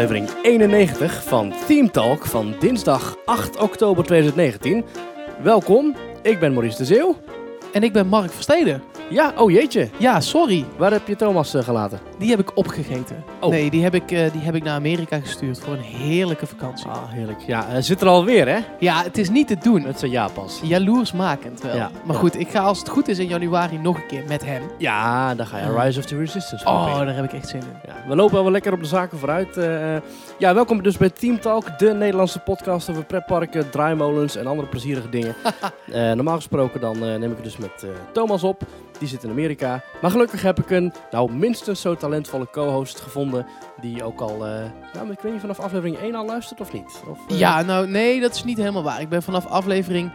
aflevering 91 van Team Talk van dinsdag 8 oktober 2019. Welkom, ik ben Maurice de Zeeuw. En ik ben Mark Versteden. Ja, oh jeetje, Ja, sorry. waar heb je Thomas eh, gelaten? Die heb ik opgegeten. Oh. Nee, die heb, ik, eh, die heb ik naar Amerika gestuurd voor een heerlijke vakantie. Ah, heerlijk. Ja, hij zit er alweer hè? Ja, het is niet te doen. Met zijn ja-pas. Jaloersmakend wel. Ja, maar goed, ik ga als het goed is in januari nog een keer met hem. Ja, dan ga je Rise of the Resistance Oh, daar heb ik echt zin in. Ja, we lopen wel lekker op de zaken vooruit. eh, eh. ja, welkom dus bij Team Talk, de Nederlandse podcast over pretparken, draaimolens en andere plezierige dingen. Eh, normaal gesproken dan eh, neem ik het dus met eh, Thomas op. Die zit in Amerika. Maar gelukkig heb ik een nou, minstens zo talentvolle co-host gevonden. Die ook al, eh, nou, ik weet niet, vanaf aflevering 1 al luistert of niet? Of, eh, Ja, nou nee, dat is niet helemaal waar. Ik ben vanaf aflevering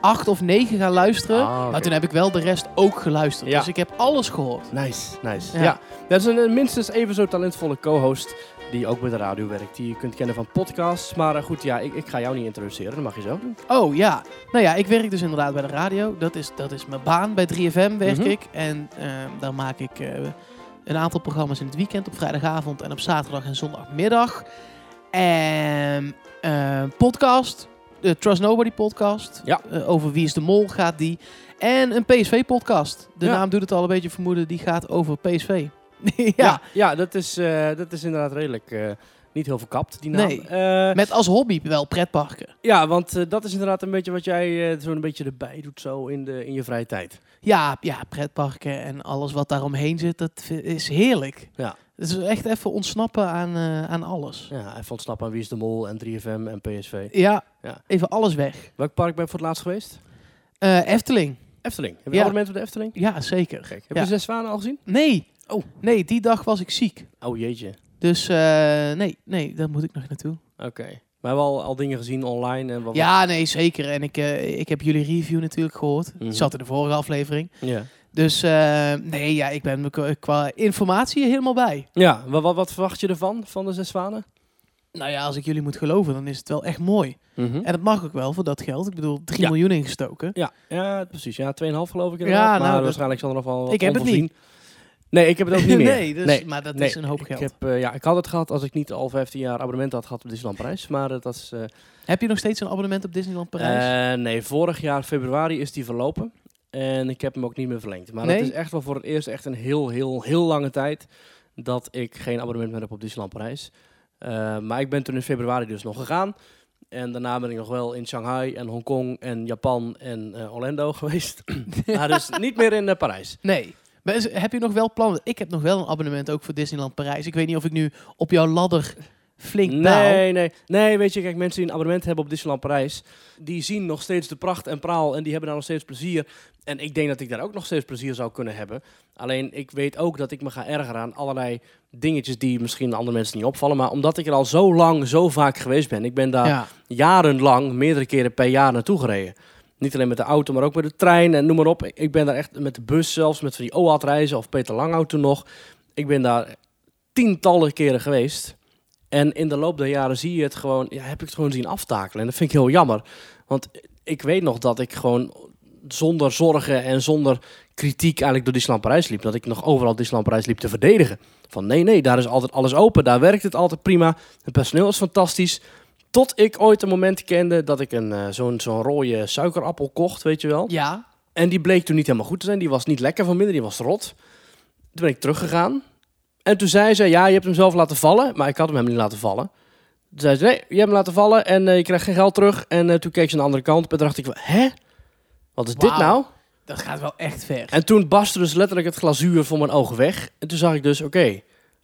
8 of 9 gaan luisteren. Ah, oké. Maar toen heb ik wel de rest ook geluisterd. Ja. Dus ik heb alles gehoord. Nice, nice. Ja. Ja. dat is een minstens even zo talentvolle co-host. Die ook bij de radio werkt. Die je kunt kennen van podcasts. Maar eh, goed, ja, ik, ik ga jou niet introduceren. Dat mag je zo doen. Oh ja, nou ja, ik werk dus inderdaad bij de radio. Dat is, dat is mijn baan. Bij 3FM werk Mhm. ik. En ehm, daar maak ik eh, een aantal programma's in het weekend. Op vrijdagavond en op zaterdag en zondagmiddag. En eh, podcast. De Trust Nobody podcast. Ja. Eh, over Wie is de Mol gaat die. En een PSV podcast. De Ja. naam doet het al een beetje vermoeden. Die gaat over PSV. ja. Ja, ja dat, is, eh, dat is inderdaad redelijk eh, niet heel verkapt, die naam. Nee. Eh, Met als hobby wel pretparken. ja, want dat is inderdaad een beetje wat jij zo'n beetje erbij doet zo in, de, in je vrije tijd. Ja, ja, pretparken en alles wat daaromheen zit, dat is heerlijk. Ja. Het is echt even ontsnappen aan, aan alles. Ja, even ontsnappen aan Wie is de Mol en 3FM en PSV. Ja, Ja. even alles weg. Welk park ben je voor het laatst geweest? Efteling. Efteling. Heb je Ja. abonnement op de Efteling? Ja, zeker. Kijk, heb Ja. je Zes Zwanen al gezien? Nee. Oh. Nee, die dag was ik ziek. Oh jeetje. Dus eh, nee, nee, daar moet ik nog naartoe. Oké. Maar wel al, al dingen gezien online en wat. Ja, nee, zeker. En ik, eh, ik heb jullie review natuurlijk gehoord. Mhm. Het zat in de vorige aflevering. Ja. Dus eh, nee, ja, ik ben qua- qua informatie helemaal bij. Ja, wat, wat, wat verwacht je ervan, van de Zes Zwanen? Nou ja, als ik jullie moet geloven, dan is het wel echt mooi. En dat mag ook wel voor dat geld. Ik bedoel, 3 Ja. miljoen ingestoken. Ja, ja, precies. Ja, 2,5 geloof ik inderdaad. Ja, maar nou, dat- waarschijnlijk zal er nog wel wat Ik heb het onvoorzien. Nee, ik heb het ook niet meer. nee, dus, Nee, maar dat nee, is een hoop Ik, geld. heb, eh, ja, ik had het gehad als ik niet al 15 jaar abonnement had gehad op Disneyland Parijs. Maar eh, dat is... eh, Heb je nog steeds een abonnement op Disneyland Parijs? nee, vorig jaar februari is die verlopen. En ik heb hem ook niet meer verlengd. Maar Nee? het is echt wel voor het eerst echt een heel, heel, heel lange tijd dat ik geen abonnement meer heb op Disneyland Parijs. Maar ik ben toen in februari dus nog gegaan. En daarna ben ik nog wel in Shanghai en Hongkong en Japan en Orlando geweest. maar dus niet meer in Parijs. nee. Maar heb je nog wel plannen? Ik heb nog wel een abonnement ook voor Disneyland Parijs. Ik weet niet of ik nu op jouw ladder flink. Nee, nee, nee, weet je, kijk, mensen die een abonnement hebben op Disneyland Parijs, die zien nog steeds de pracht en praal en die hebben daar nog steeds plezier. En ik denk dat ik daar ook nog steeds plezier zou kunnen hebben. Alleen, ik weet ook dat ik me ga ergeren aan allerlei dingetjes die misschien andere mensen niet opvallen. Maar omdat ik er al zo lang, zo vaak geweest ben, ik ben daar Ja. jarenlang, meerdere keren per jaar naartoe gereden. Niet alleen met de auto, maar ook met de trein en noem maar op. Ik- ben daar echt met de bus zelfs, met van die OAT reizen of Peter Langhout toen nog. Ik ben daar tientallen keren geweest. En in de loop der jaren zie je het gewoon, ja, heb ik het gewoon zien aftakelen. En dat vind ik heel jammer. Want ik weet nog dat ik gewoon zonder zorgen en zonder kritiek eigenlijk door Disneyland Parijs liep. Dat ik nog overal Disneyland Parijs liep te verdedigen. Van nee, nee, daar is altijd alles open. Daar werkt het altijd prima. Het personeel is fantastisch. Tot ik ooit een moment kende dat ik een, eh, zo'n zo'n rode suikerappel kocht, weet je wel. Ja. En die bleek toen niet helemaal goed te zijn. Die was niet lekker van binnen, die was rot. Toen ben ik teruggegaan. En toen zei ze, ja, je hebt hem zelf laten vallen. Maar ik had hem helemaal niet laten vallen. Toen zei ze, nee, je hebt hem laten vallen en eh, je krijgt geen geld terug. En eh, toen keek ze aan de andere kant. En toen dacht ik, hè? Wat is dit Wauw. nou? Dat gaat wel echt ver. En toen barstte dus letterlijk het glazuur voor mijn ogen weg. En toen zag ik dus, oké,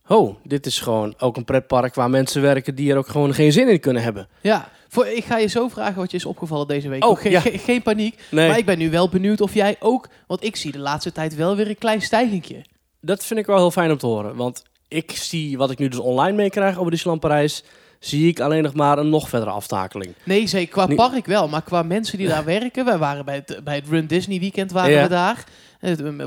oh, dit is gewoon ook een pretpark waar mensen werken die er ook gewoon geen zin in kunnen hebben. Ja. Voor, ik ga je zo vragen wat je is opgevallen deze week. Oh, Ook ge- ja. ge- geen paniek. Nee, Maar ik ben nu wel benieuwd of jij ook... Want ik zie de laatste tijd wel weer een klein stijgingje. dat vind ik wel heel fijn om te horen. Want ik zie wat ik nu dus online meekrijg over Disneyland Parijs, zie ik alleen nog maar een nog verdere aftakeling. Nee, zeker qua park wel. Maar qua mensen die daar werken... Wij waren bij het, bij het Run Disney weekend waren Ja. we daar.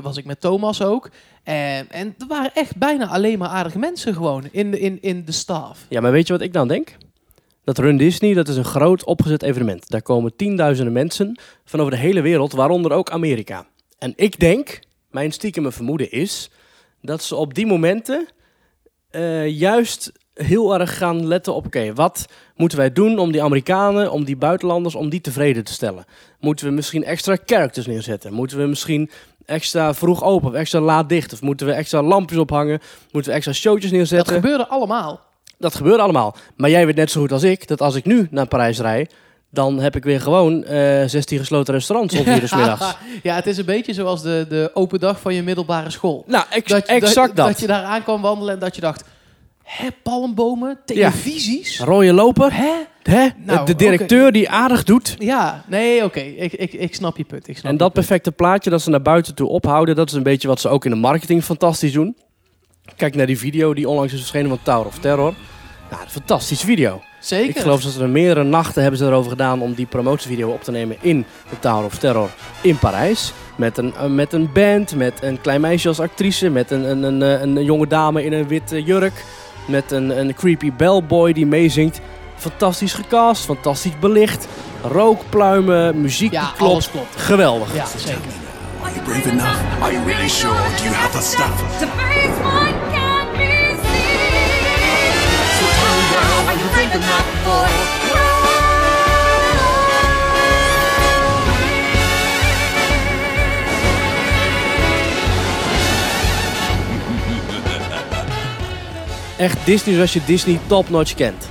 Was ik met Thomas ook. En, en er waren echt bijna alleen maar aardige mensen gewoon in de, in, in de staf. Ja, maar weet je wat ik dan denk? Dat Run Disney, dat is een groot opgezet evenement. Daar komen tienduizenden mensen van over de hele wereld, waaronder ook Amerika. En ik denk, mijn stiekeme vermoeden is, dat ze op die momenten eh, juist heel erg gaan letten op, oké, wat moeten wij doen om die Amerikanen, om die buitenlanders, om die tevreden te stellen? Moeten we misschien extra characters neerzetten? Moeten we misschien extra vroeg open of extra laat dicht? Of moeten we extra lampjes ophangen? Moeten we extra showtjes Dat neerzetten? gebeurde allemaal. Dat gebeurt allemaal. Maar jij weet net zo goed als ik dat als ik nu naar Parijs rijd, dan heb ik weer gewoon eh 16 gesloten restaurants om vier uur 's middags. ja, het is een beetje zoals de, de open dag van je middelbare school. Nou, ex- Dat, je- exact dat. Dat je daar aan kwam wandelen en dat je dacht... Hè, palmbomen, televisies? Rode loper. Hè? Hè? Nou, de directeur die aardig doet. Ja, nee, oké. Ik, ik, ik snap je punt. Ik snap En dat perfecte plaatje dat ze naar buiten toe ophouden, dat is een beetje wat ze ook in de marketing fantastisch doen. Kijk naar die video die onlangs is verschenen van Tower of Terror. Nou, een fantastische video. Zeker. Ik geloof dat ze er meerdere nachten hebben ze erover gedaan om die promotievideo op te nemen in de Tower of Terror in Parijs. Met een, eh, met een band, met een klein meisje als actrice, met een, een, een, eh, een jonge dame in een witte jurk. Met een, een creepy bellboy die meezingt. Fantastisch gecast, fantastisch belicht. Rookpluimen, muziek Ja, die klopt. alles klopt. Geweldig. Ja, zeker. Are you brave enough? Are you really sure? Do you have the stuff? To face what can't be seen. So tell me now, are you brave enough, boy? Echt Disney zoals je Disney topnotch kent.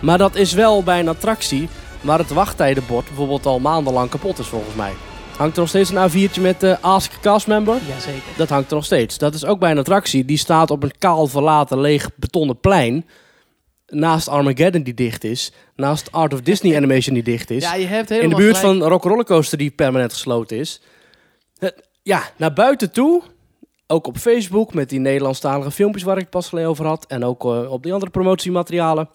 Maar dat is wel bij een attractie waar het wachttijdenbord bijvoorbeeld al maandenlang kapot is volgens mij. Hangt er nog steeds een A4'tje met eh, Ask Castmember? Jazeker. Dat hangt er nog steeds. Dat is ook bij een attractie. Die staat op een kaal verlaten leeg betonnen plein. Naast Armageddon die dicht is. Naast Art of Disney Animation die dicht is. Ja, je hebt in de helemaal buurt gelijk. van Rock Rollercoaster die permanent gesloten is. Het- ja, naar buiten toe. Ook op Facebook met die Nederlandstalige filmpjes waar ik het pas geleden over had. En ook eh, op die andere promotiematerialen.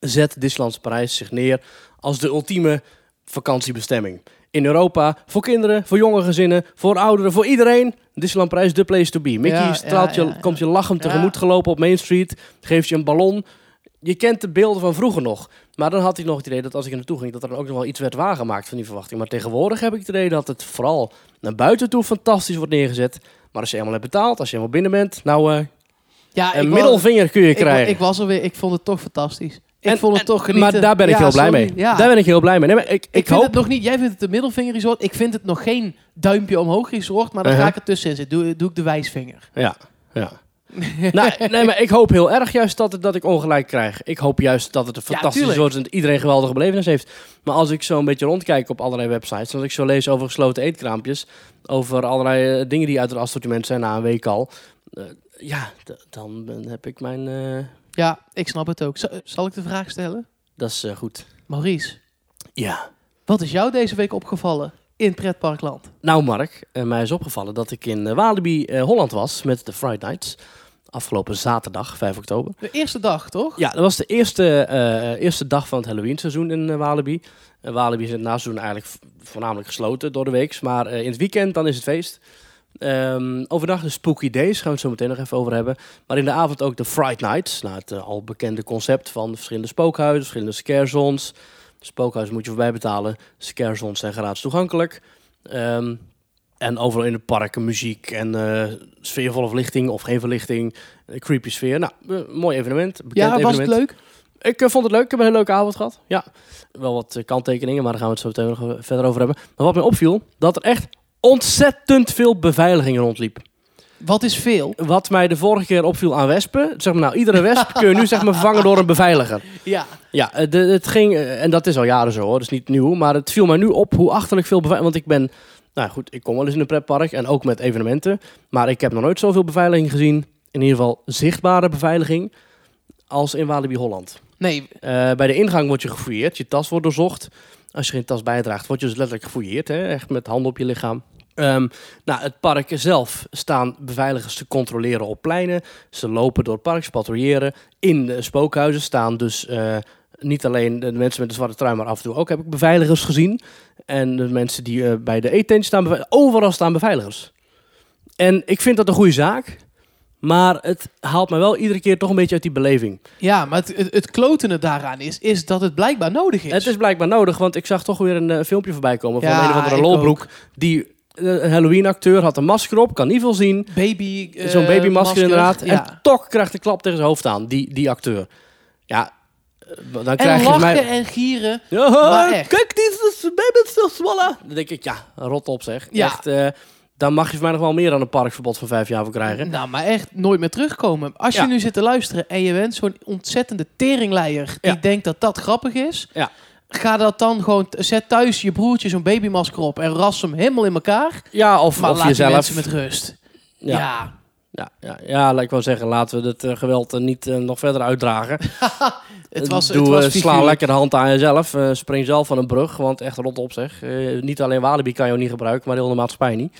Zet Disneyland Parijs zich neer als de ultieme vakantiebestemming. In Europa, voor kinderen, voor jonge gezinnen, voor ouderen, voor iedereen. Disneyland Parijs, the place to be. Mickey Ja, straalt ja, je, ja, komt je lachend tegemoet gelopen op Main Street. Geeft je een ballon. Je kent de beelden van vroeger nog. Maar dan had ik nog het idee dat als ik er naartoe ging, dat er dan ook nog wel iets werd waargemaakt van die verwachting. Maar tegenwoordig heb ik het idee dat het vooral naar buiten toe fantastisch wordt neergezet. Maar als je eenmaal hebt betaald, als je eenmaal binnen bent, nou, eh, Ja, een ik middelvinger kun je ik, krijgen. ik was er weer. Ik vond het toch fantastisch. Ik En- vond het en- toch genieten. Maar daar ben ik Ja, heel blij sorry. mee. Ja. Daar ben ik heel blij mee. Nee, maar ik, ik, Ik, vind hoop... het nog niet. Jij vindt het een middelvinger resort. Ik vind het nog geen duimpje omhoog resort. Maar dan Uh-huh. ga ik er tussenin zitten. Doe, doe ik de wijsvinger. Ja, ja. Nee, nee, maar ik hoop heel erg juist dat, het, dat ik ongelijk krijg. Ik hoop juist dat het een Ja, fantastisch tuurlijk. wordt en dat iedereen geweldige belevenis heeft. Maar als ik zo een beetje rondkijk op allerlei websites, als ik zo lees over gesloten eetkraampjes, over allerlei eh, dingen die uit het assortiment zijn na een week al, eh, ja, dan heb ik mijn... eh, Ja, ik snap het ook. Zal, zal ik de vraag stellen? dat is goed. Maurice, Ja. wat is jou deze week opgevallen in pretparkland? Nou Mark, mij is opgevallen dat ik in Walibi Holland was met de Friday Nights. Afgelopen zaterdag, 5 oktober. De eerste dag, toch? Ja, dat was de eerste, eh, eerste dag van het Halloween seizoen in eh, Walibi. Uh, Walibi is in het naseizoen eigenlijk voornamelijk gesloten door de week. Maar eh, in het weekend dan is het feest. Ehm, overdag de Spooky Days, gaan we het zo meteen nog even over hebben. Maar in de avond ook de Fright Nights. Nou, het eh, al bekende concept van de verschillende spookhuizen, verschillende scare zones. Spookhuis moet je voorbij betalen. Scare zones zijn gratis toegankelijk. Ehm, en overal in het park muziek en eh, sfeervolle verlichting of geen verlichting. Creepy sfeer. Nou, eh, mooi evenement. Ja, was het leuk? Ik eh, vond het leuk. Ik heb een hele leuke avond gehad. Ja, wel wat kanttekeningen, maar daar gaan we het zo meteen nog verder over hebben. Maar wat mij opviel, dat er echt ontzettend veel beveiliging rondliep. Wat is veel? Wat mij de vorige keer opviel aan wespen, zeg maar nou, iedere wesp kun je nu zeg maar vervangen door een beveiliger. Ja. Ja, de, het ging, en dat is al jaren zo hoor, dat is niet nieuw, maar het viel mij nu op hoe achterlijk veel beveiliging, want ik ben, nou goed, ik kom wel eens in een pretpark en ook met evenementen, maar ik heb nog nooit zoveel beveiliging gezien, in ieder geval zichtbare beveiliging, als in Walibi Holland. Nee, Eh, bij de ingang word je gefouilleerd. Je tas wordt doorzocht. Als je geen tas bijdraagt, word je dus letterlijk gefouilleerd. Hè? Echt met handen op je lichaam. Ehm, nou, het park zelf staan beveiligers te controleren op pleinen. Ze lopen door het park, ze patrouilleren. In de spookhuizen staan dus eh, niet alleen de mensen met de zwarte trui, maar af en toe ook heb ik beveiligers gezien. En de mensen die eh, bij de eettent staan, overal staan beveiligers. En ik vind dat een goede zaak. Maar het haalt me wel iedere keer toch een beetje uit die beleving. ja, maar het, het, het klotene daaraan is, is dat het blijkbaar nodig is. Het is blijkbaar nodig, want ik zag toch weer een eh, filmpje voorbij komen van een of andere lolbroek die Een Halloween-acteur had een masker op, kan niet veel zien. Baby, eh, Zo'n babymasker inderdaad. Ja. En toch krijgt de klap tegen zijn hoofd aan, die, die acteur. Ja, eh, dan En krijg je lachen mij... en gieren. Ja, Maar echt. kijk, die is baby still swallow. Dan denk ik, ja, rot op zeg. Ja. Echt, eh, daar mag je voor mij nog wel meer dan een parkverbod van vijf jaar voor krijgen. Nou, maar echt nooit meer terugkomen. Als je Ja. nu zit te luisteren en je bent zo'n ontzettende teringleier die Ja. denkt dat dat grappig is, Ja. ga dat dan gewoon, zet thuis je broertje zo'n babymasker op en ras hem helemaal in elkaar. Ja, of, Maar of laat jezelf. mensen met rust. Ja. Ja. Ja, ja, ja, laat ik wel zeggen, laten we het eh, geweld eh, niet eh, nog verder uitdragen. Het was, Doe, het was sla lekker de hand aan jezelf. spring zelf van een brug, want echt rot op zeg. Niet alleen Walibi kan je ook niet gebruiken, maar heel de maatschappij niet.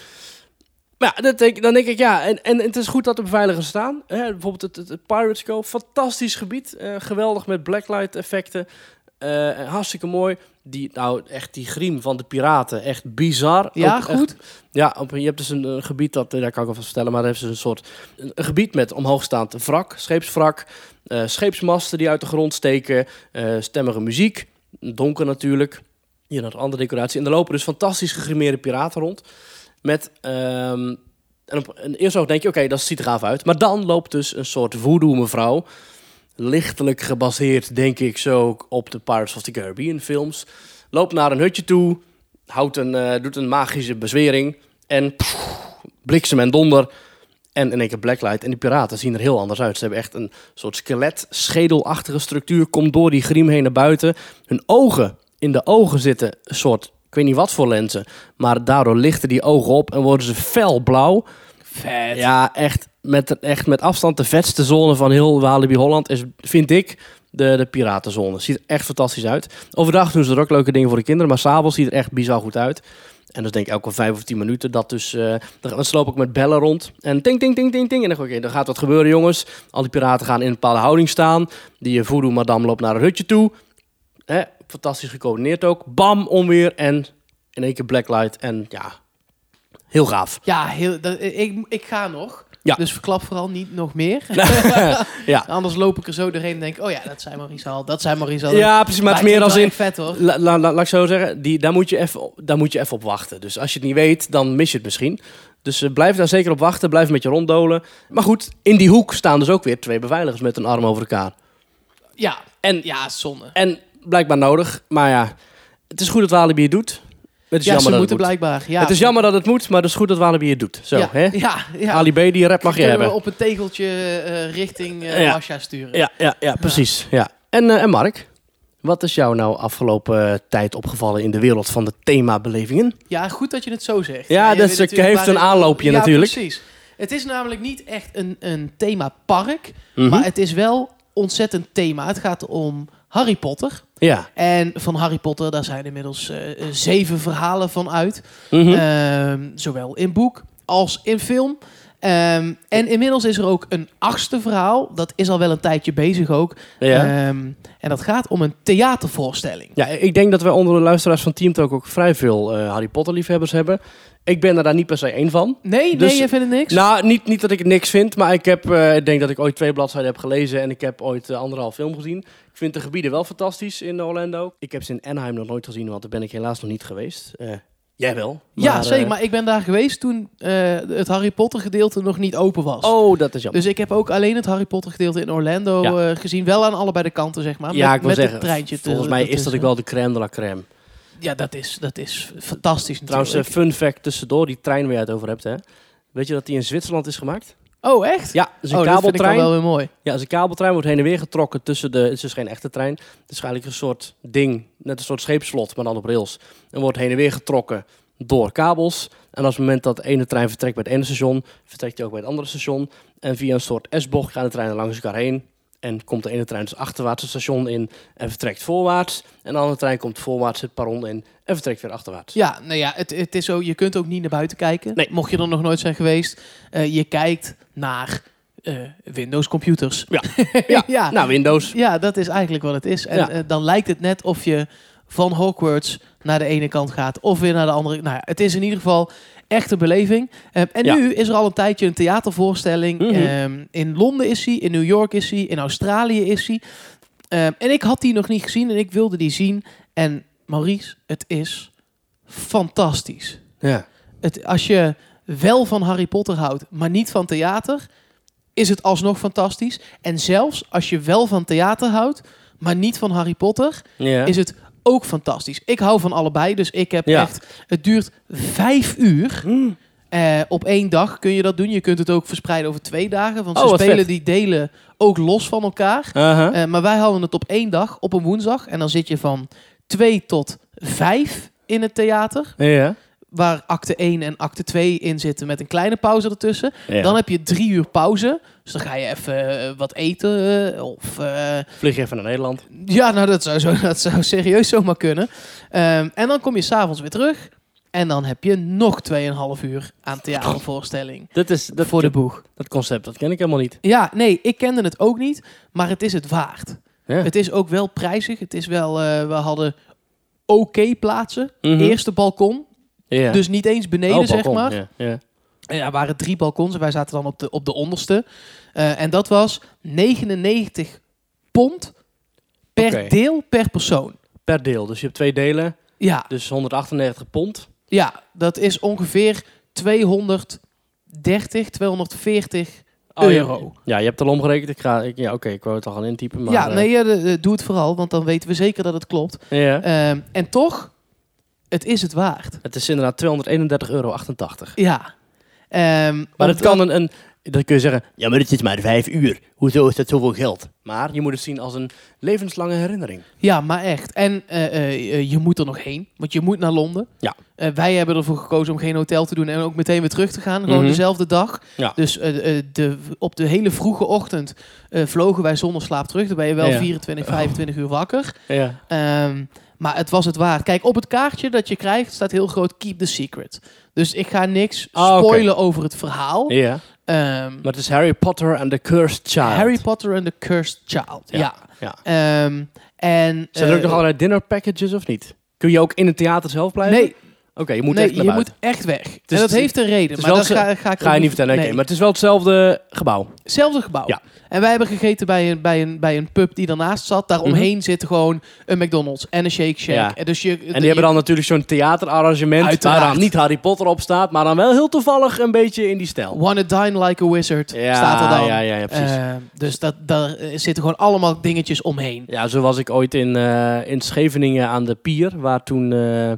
Maar ja, dat denk, dan denk ik, ja, en, en het is goed dat de beveiligers staan. Hè, bijvoorbeeld het, het, het Pirates Cove, fantastisch gebied. geweldig met blacklight effecten. En hartstikke mooi. Die, nou, echt die griem van de piraten, echt bizar. Ja, Ook echt- goed. ja, op, je hebt dus een, gebied, dat, eh, daar kan ik wel van vertellen, maar daar hebben ze een soort een, een gebied met omhoogstaand wrak, scheepswrak, eh, scheepsmasten die uit de grond steken, eh, stemmige muziek, donker natuurlijk. Hier een andere decoratie. En er lopen dus fantastisch gegrimeerde piraten rond. Met, ehm, en op een eerste oog denk je, oké, dat ziet er gaaf uit. Maar dan loopt dus een soort voodoo mevrouw. Lichtelijk gebaseerd, denk ik, zo op de Pirates of the Caribbean films. Loopt naar een hutje toe, houdt een, eh, doet een magische bezwering. En pff, bliksem en donder. En in één keer blacklight. En die piraten zien er heel anders uit. Ze hebben echt een soort skelet, schedelachtige structuur. Komt door die griem heen naar buiten. Hun ogen, in de ogen zitten een soort, ik weet niet wat voor lenzen. Maar daardoor lichten die ogen op en worden ze felblauw. Vet. Ja, echt met, echt met afstand de vetste zone van heel Walibi Holland is, vind ik, de, de piratenzone. Ziet er echt fantastisch uit. Overdag doen ze er ook leuke dingen voor de kinderen, maar s'avonds ziet het er echt bizar goed uit. En is denk ik elke vijf of tien minuten. Dat dus, eh dan, sloop ik met bellen rond. En ting, ting, ting, ting, ting. En dan oké, gaat wat gebeuren, jongens. Al die piraten gaan in een bepaalde houding staan. Die eh, voodoo madame loopt naar een hutje toe. Hè, fantastisch gecoördineerd ook. Bam, onweer en in één keer blacklight. En ja, heel gaaf. Ja, heel, ik, ik ga nog. Ja. Dus verklap vooral niet nog meer. ja. Anders loop ik er zo doorheen en denk oh ja, dat zijn Maurice al, dat zijn Maurice al. ja, precies. Maar het is meer als in... vet hoor. La, la- la- laat ik zo zeggen, die, daar, moet je even, op- daar moet je even op wachten. Dus als je het niet weet, dan mis je het misschien. Dus eh, blijf daar zeker op wachten, blijf met je ronddolen. Maar goed, in die hoek staan dus ook weer twee beveiligers met een arm over elkaar. Ja, En, ja, zonne. en blijkbaar nodig, maar ja, het is goed dat Walibi het doet. Het is Ja, jammer ze dat het moeten moet. blijkbaar. Ja. Het is jammer dat het moet, maar het is goed dat Walibi het doet. Zo, ja, hè? Ja, ja. Ali B, die rap mag je Kunnen we hebben. op een tegeltje eh, richting eh Ja. Masha sturen. Ja, ja, ja, precies. Ja. En, eh, en Mark, wat is jou nou afgelopen eh, tijd opgevallen in de wereld van de themabelevingen? Ja, goed dat je het zo zegt. Ja, dat natuurlijk heeft een aanloopje ja, natuurlijk. precies. Het is namelijk niet echt een, een themapark, Mhm. maar het is wel ontzettend thema. Het gaat om Harry Potter. Ja. En van Harry Potter, daar zijn inmiddels eh, zeven verhalen van uit. Mhm. Ehm, zowel in boek als in film. Ehm, en inmiddels is er ook een achtste verhaal. Dat is al wel een tijdje bezig ook. ja. Ehm, en dat gaat om een theatervoorstelling. Ja, ik denk dat wij onder de luisteraars van Team Talk ook vrij veel eh, Harry Potter liefhebbers hebben. Ik ben er daar niet per se één van. Nee, Dus- nee, je vindt het niks? Nou, niet, niet dat ik het niks vind, maar ik heb, eh, ik denk dat ik ooit twee bladzijden heb gelezen en ik heb ooit eh, anderhalf film gezien. Ik vind de gebieden wel fantastisch in Orlando. Ik heb ze in Anaheim nog nooit gezien, want daar ben ik helaas nog niet geweest. Eh, jij wel. ja, zeker. Maar ik ben daar geweest toen het Harry Potter gedeelte nog niet open was. Oh, dat is jammer. Dus ik heb ook alleen het Harry Potter gedeelte in Orlando Ja. gezien. Wel aan allebei de kanten, zeg maar. ja, met, ik wil met zeggen, het treintje. volgens mij is dat ook wel de crème de la crème. Ja, dat is, dat is fantastisch Trouwens, eh, natuurlijk. fun fact tussendoor, die trein waar je het over hebt, hè. Weet je dat die in Zwitserland is gemaakt? oh, echt? Ja, is een oh, dat vind ik kabeltrein. wel weer mooi. Ja, als een kabeltrein wordt heen en weer getrokken tussen de... Het is dus geen echte trein. Het is eigenlijk een soort ding, net een soort scheepslot, maar dan op rails. En wordt heen en weer getrokken door kabels. En als het moment dat de ene trein vertrekt bij het ene station, vertrekt hij ook bij het andere station. En via een soort S-bocht gaan de treinen langs elkaar heen. En komt de ene trein dus achterwaarts het station in en vertrekt voorwaarts. En de andere trein komt voorwaarts het perron in en vertrekt weer achterwaarts. Ja, nou ja, het, het is zo, je kunt ook niet naar buiten kijken. Nee. Mocht je er nog nooit zijn geweest. Eh, je kijkt naar eh, Windows computers. Ja. Ja. ja. Nou, Windows. Ja, dat is eigenlijk wat het is. En Ja. eh, dan lijkt het net of je van Hogwarts naar de ene kant gaat of weer naar de andere. Nou ja, het is in ieder geval echt een beleving. Ehm, en Ja. nu is er al een tijdje een theatervoorstelling. Mhm. Ehm, in Londen is hij, in New York is hij, in Australië is hij. Ehm, en ik had die nog niet gezien en ik wilde die zien. En Maurice, het is fantastisch. Ja. het, als je wel van Harry Potter houdt, maar niet van theater, is het alsnog fantastisch. En zelfs als je wel van theater houdt, maar niet van Harry Potter, Ja. is het ook fantastisch. Ik hou van allebei, dus ik heb Ja. echt... Het duurt vijf uur. Hmm. Eh, op één dag kun je dat doen. Je kunt het ook verspreiden over twee dagen. Want ze Oh, wat spelen vet. die delen ook los van elkaar. Aha. Eh, maar wij houden het op één dag, op een woensdag. En dan zit je van twee tot vijf in het theater. ja. Waar acte 1 en acte 2 in zitten met een kleine pauze ertussen. ja. Dan heb je drie uur pauze. Dus dan ga je even eh, wat eten. eh, of eh, Vlieg je even naar Nederland. ja, nou dat zou, zo, dat zou serieus zomaar kunnen. Ehm, en dan kom je s'avonds weer terug. En dan heb je nog 2,5 uur aan theatervoorstelling. Dat is dat, voor de boeg. dat concept, dat ken ik helemaal niet. Ja, nee, ik kende het ook niet. Maar het is het waard. Ja. Het is ook wel prijzig. Het is wel, we hadden oké plaatsen. Mhm. Eerste balkon. Dus niet eens beneden, Oh, zeg maar. Ja. En er waren drie balkons en wij zaten dan op de, op de onderste. Eh, en dat was 99 pond per deel per persoon. Per deel. Dus je hebt twee delen, Ja, dus 198 pond. ja, dat is ongeveer 230, 240 Oh, ja. euro. Ja, je hebt het al omgerekend. Ik ga, ik, ja, oké, ik wou het al gaan intypen. Maar, ja, eh, nee, ja, de- de- doe het vooral, want dan weten we zeker dat het klopt. ja. Ehm, en toch, het is het waard. Het is inderdaad 231,88 euro. Ja. Ehm, Maar het kan een, een... Dan kun je zeggen, ja, maar dit is maar vijf uur. Hoezo is dat zoveel geld? Maar je moet het zien als een levenslange herinnering. Ja, maar echt. En eh, eh, eh, je moet er nog heen, want je moet naar Londen. Ja. Wij hebben ervoor gekozen om geen hotel te doen en ook meteen weer terug te gaan. Gewoon Mhm. dezelfde dag. Ja. Dus de, op de hele vroege ochtend vlogen wij zonder slaap terug. Dan ben je wel Ja. 24, 25 uur wakker. Ja. Ehm, maar het was het waard. Kijk, op het kaartje dat je krijgt staat heel groot Keep the Secret. Dus ik ga niks Ah, spoilen over het verhaal. Ja. Ehm, Maar het is Harry Potter and the Cursed Child. Harry Potter and the Cursed Child. Ja. Ja. Ja. Ehm, en, Zijn er ook eh, nog allerlei dinner packages of niet? Kun je ook in het theater zelf blijven? Nee, Oké, je moet nee, echt naar je buiten. moet echt weg. en is- dat heeft een reden. Maar dat ga, ga ik Ga je niet vertellen, nee. Maar het is wel hetzelfde gebouw. Hetzelfde gebouw. Ja. En wij hebben gegeten bij een, bij, een, bij een pub die daarnaast zat. Daaromheen zit gewoon een McDonald's en een Shake Shack. Ja. En, dus je, En die hebben dan natuurlijk zo'n theaterarrangement... Uiteraard. waar dan niet Harry Potter op staat... maar dan wel heel toevallig een beetje in die stijl. Wanna dine like a wizard Ja, staat er dan. ja, ja, ja, precies. Eh, dus dat, daar zitten gewoon allemaal dingetjes omheen. Ja, zo was ik ooit in, eh, in Scheveningen aan de pier, waar toen, eh,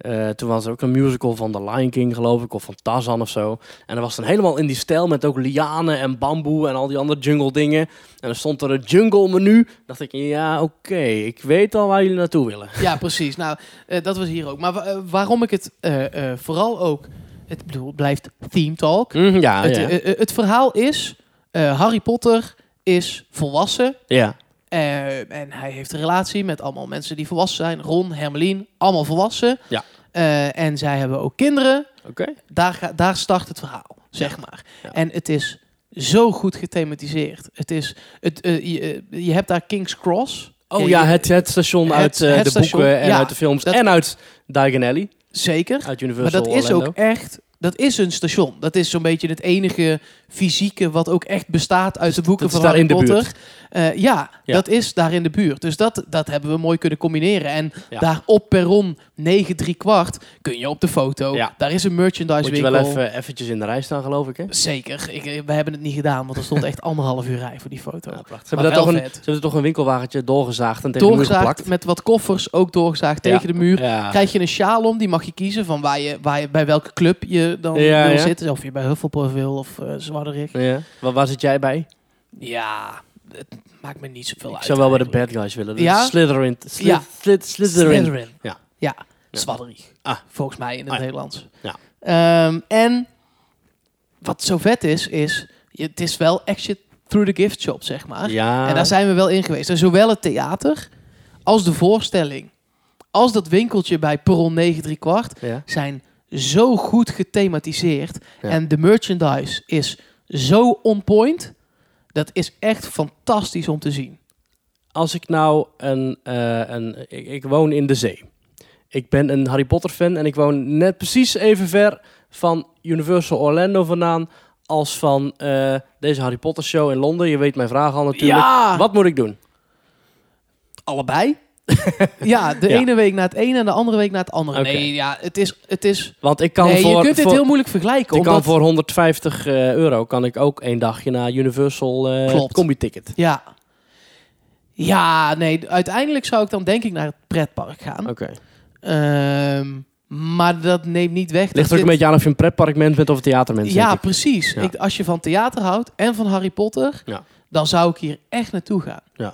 eh, toen was er ook een musical van The Lion King, geloof ik, of van Tarzan of zo. En dat was dan helemaal in die stijl met ook lianen en bamboe en al die andere jungle dingen. En dan stond er een jungle menu. dacht ik, ja, oké, ik weet al waar jullie naartoe willen. Ja, precies. Nou, eh, dat was hier ook. Maar wa- eh, waarom ik het vooral ook... Het, bedoel, blijft theme talk. Mhm, ja, het, ja. het verhaal is... Harry Potter is volwassen. ja. Eh, en hij heeft een relatie met allemaal mensen die volwassen zijn. Ron, Hermelien, allemaal volwassen. Ja. Eh, en zij hebben ook kinderen. Oké. Daar, daar start het verhaal, zeg maar. Ja. En het is zo goed gethematiseerd. Het is, het, eh, je, eh, je hebt daar King's Cross. Oh Ja, het, het station het- uit het de station, boeken en ja, uit de films dat- en uit Diagon Alley, Zeker. uit Maar Universal dat is ook echt... Dat is een station. Dat is zo'n beetje het enige fysieke wat ook echt bestaat uit de boeken dat van daar Harry in de Potter. Eh, ja, Ja. dat is daar in de buurt. Dus dat, dat hebben we mooi kunnen combineren. En Ja. daar op perron 9 3 kwart kun je op de foto. Ja. Daar is een merchandise Moet je winkel. wel even eventjes in de rij staan, geloof ik, hè? Zeker. Ik, eh, we hebben het niet gedaan, want er stond echt anderhalf uur rij voor die foto. Ja, prachtig. Ze hebben, daar toch een, ze hebben toch een winkelwagentje doorgezaagd en tegen de muur Doorgezaagd geplakt. met wat koffers, ook doorgezaagd tegen de muur. Krijg je een sjaal om, die mag je kiezen van waar je, waar je, bij welke club je dan Ja, wil ja. zitten. Of je bij Hufflepuff wil of uh. Ja. Waar, waar zit jij bij? Ja, het maakt me niet zoveel Ik uit. zou wel bij de eigenlijk. bad guys willen. Dus Ja? Slytherin. Sli- Ja. Slyth- Slytherin. Slytherin. Ja. Ja, Ja. Zwadderig. Ah. Volgens mij in het Ah, ja. Nederlands. Ja. Ehm, en wat zo vet is, is je, het is wel exit through the gift shop, zeg maar. Ja. En daar zijn we wel in geweest. En zowel het theater als de voorstelling, als dat winkeltje bij Perron 9 3 kwart, Ja. zijn zo goed gethematiseerd. Ja. En de merchandise is zo on point. Dat is echt fantastisch om te zien. Als ik nou een... eh, een ik, ik woon in de zee. Ik ben een Harry Potter fan en ik woon net precies even ver van Universal Orlando vandaan als van eh, deze Harry Potter show in Londen. Je weet mijn vraag al natuurlijk. Ja! Wat moet ik doen? Allebei. Ja, de Ja. ene week naar het ene en de andere week naar het andere. Nee, ja, het is... Het is Want ik kan nee, voor... je kunt dit voor- heel moeilijk vergelijken. ik kan voor 150 eh, euro kan ik ook één dagje naar Universal eh Klopt. combi-ticket. Ja. Ja, nee, uiteindelijk zou ik dan denk ik naar het pretpark gaan. Oké. Ehm, maar dat neemt niet weg. dat Ligt er ook dit- een beetje aan of je een pretparkmens bent of een theatermens. Ja, precies. Ja. Ik, als je van theater houdt en van Harry Potter, Ja. dan zou ik hier echt naartoe gaan. ja.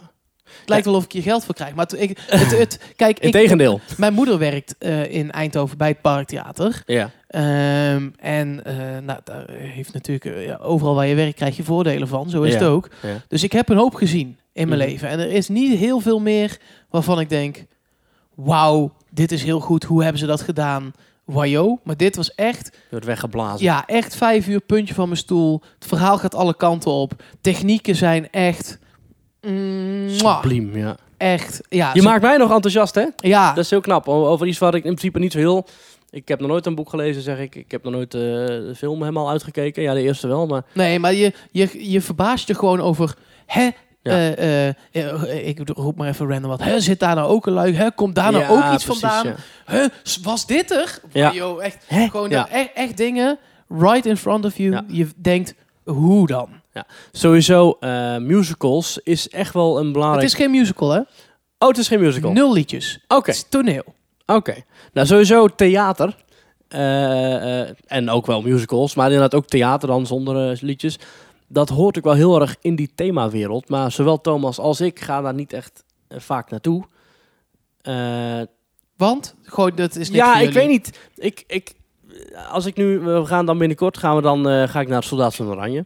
Het lijkt wel of ik hier geld voor krijg. Maar ik, het, het, kijk, ik, Integendeel. mijn moeder werkt eh, in Eindhoven bij het Parktheater. Ja. Ehm, en eh, nou, daar heeft natuurlijk eh, ja, overal waar je werkt krijg je voordelen van. Zo is Ja. het ook. Ja. Dus ik heb een hoop gezien in mijn Mhm. leven. En er is niet heel veel meer waarvan ik denk... Wauw, dit is heel goed. Hoe hebben ze dat gedaan? Wajo. Maar dit was echt... Wordt weggeblazen. Ja, echt vijf uur puntje van mijn stoel. Het verhaal gaat alle kanten op. Technieken zijn echt... Subliem, ja. echt. Ja, Je maakt mij nog enthousiast, hè? ja, Dat is heel knap. Over iets waar ik in principe niet zo heel... Ik heb nog nooit een boek gelezen, zeg ik. Ik heb nog nooit eh, de film helemaal uitgekeken. Ja, de eerste wel, maar... nee, maar je, je, je verbaast je gewoon over... Hè, Ja. eh, eh, eh, ik roep maar even random wat. Hè, zit daar nou ook een lui? Hè, komt daar nou Ja, ook iets precies, vandaan? ja. S- was dit er? Ja. Yo, echt, Hè? gewoon Ja. echt, echt dingen right in front of you. Ja. Je denkt, hoe dan? Sowieso, eh, musicals is echt wel een belangrijk... Het is geen musical, hè? Oh, het is geen musical. Nul liedjes. Oké, Het is toneel. oké. Nou, sowieso theater. eh, eh, en ook wel musicals, maar inderdaad ook theater dan zonder eh, liedjes. Dat hoort ook wel heel erg in die themawereld. Maar zowel Thomas als ik gaan daar niet echt eh, vaak naartoe. Eh, Want, gewoon, dat is niks ja, voor ik jullie. weet niet. Ik, ik, als ik nu, we gaan dan binnenkort, gaan we dan, eh, ga ik naar het Soldaat van Oranje.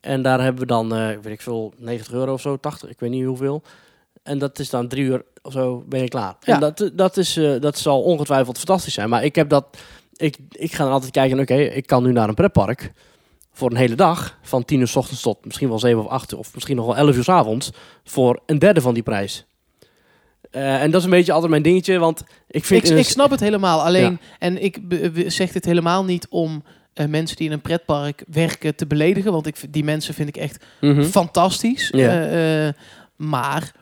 En daar hebben we dan, eh, weet ik veel, 90 euro of zo, 80, ik weet niet hoeveel. En dat is dan drie uur of zo, ben je klaar. Ja. En dat, dat, is, eh, dat zal ongetwijfeld fantastisch zijn. Maar ik heb dat, ik, ik ga dan altijd kijken, oké, ik kan nu naar een pretpark voor een hele dag. Van 10 uur s ochtends tot misschien wel 7 of 8 of misschien nog wel 11 uur s avonds. Voor een derde van die prijs. Eh, en dat is een beetje altijd mijn dingetje, want ik vind... Ik, ik snap het helemaal. Alleen, en ik zeg dit helemaal niet om eh, mensen die in een pretpark werken te beledigen. Want ik, die mensen vind ik echt Mhm. fantastisch. Eh, eh, maar,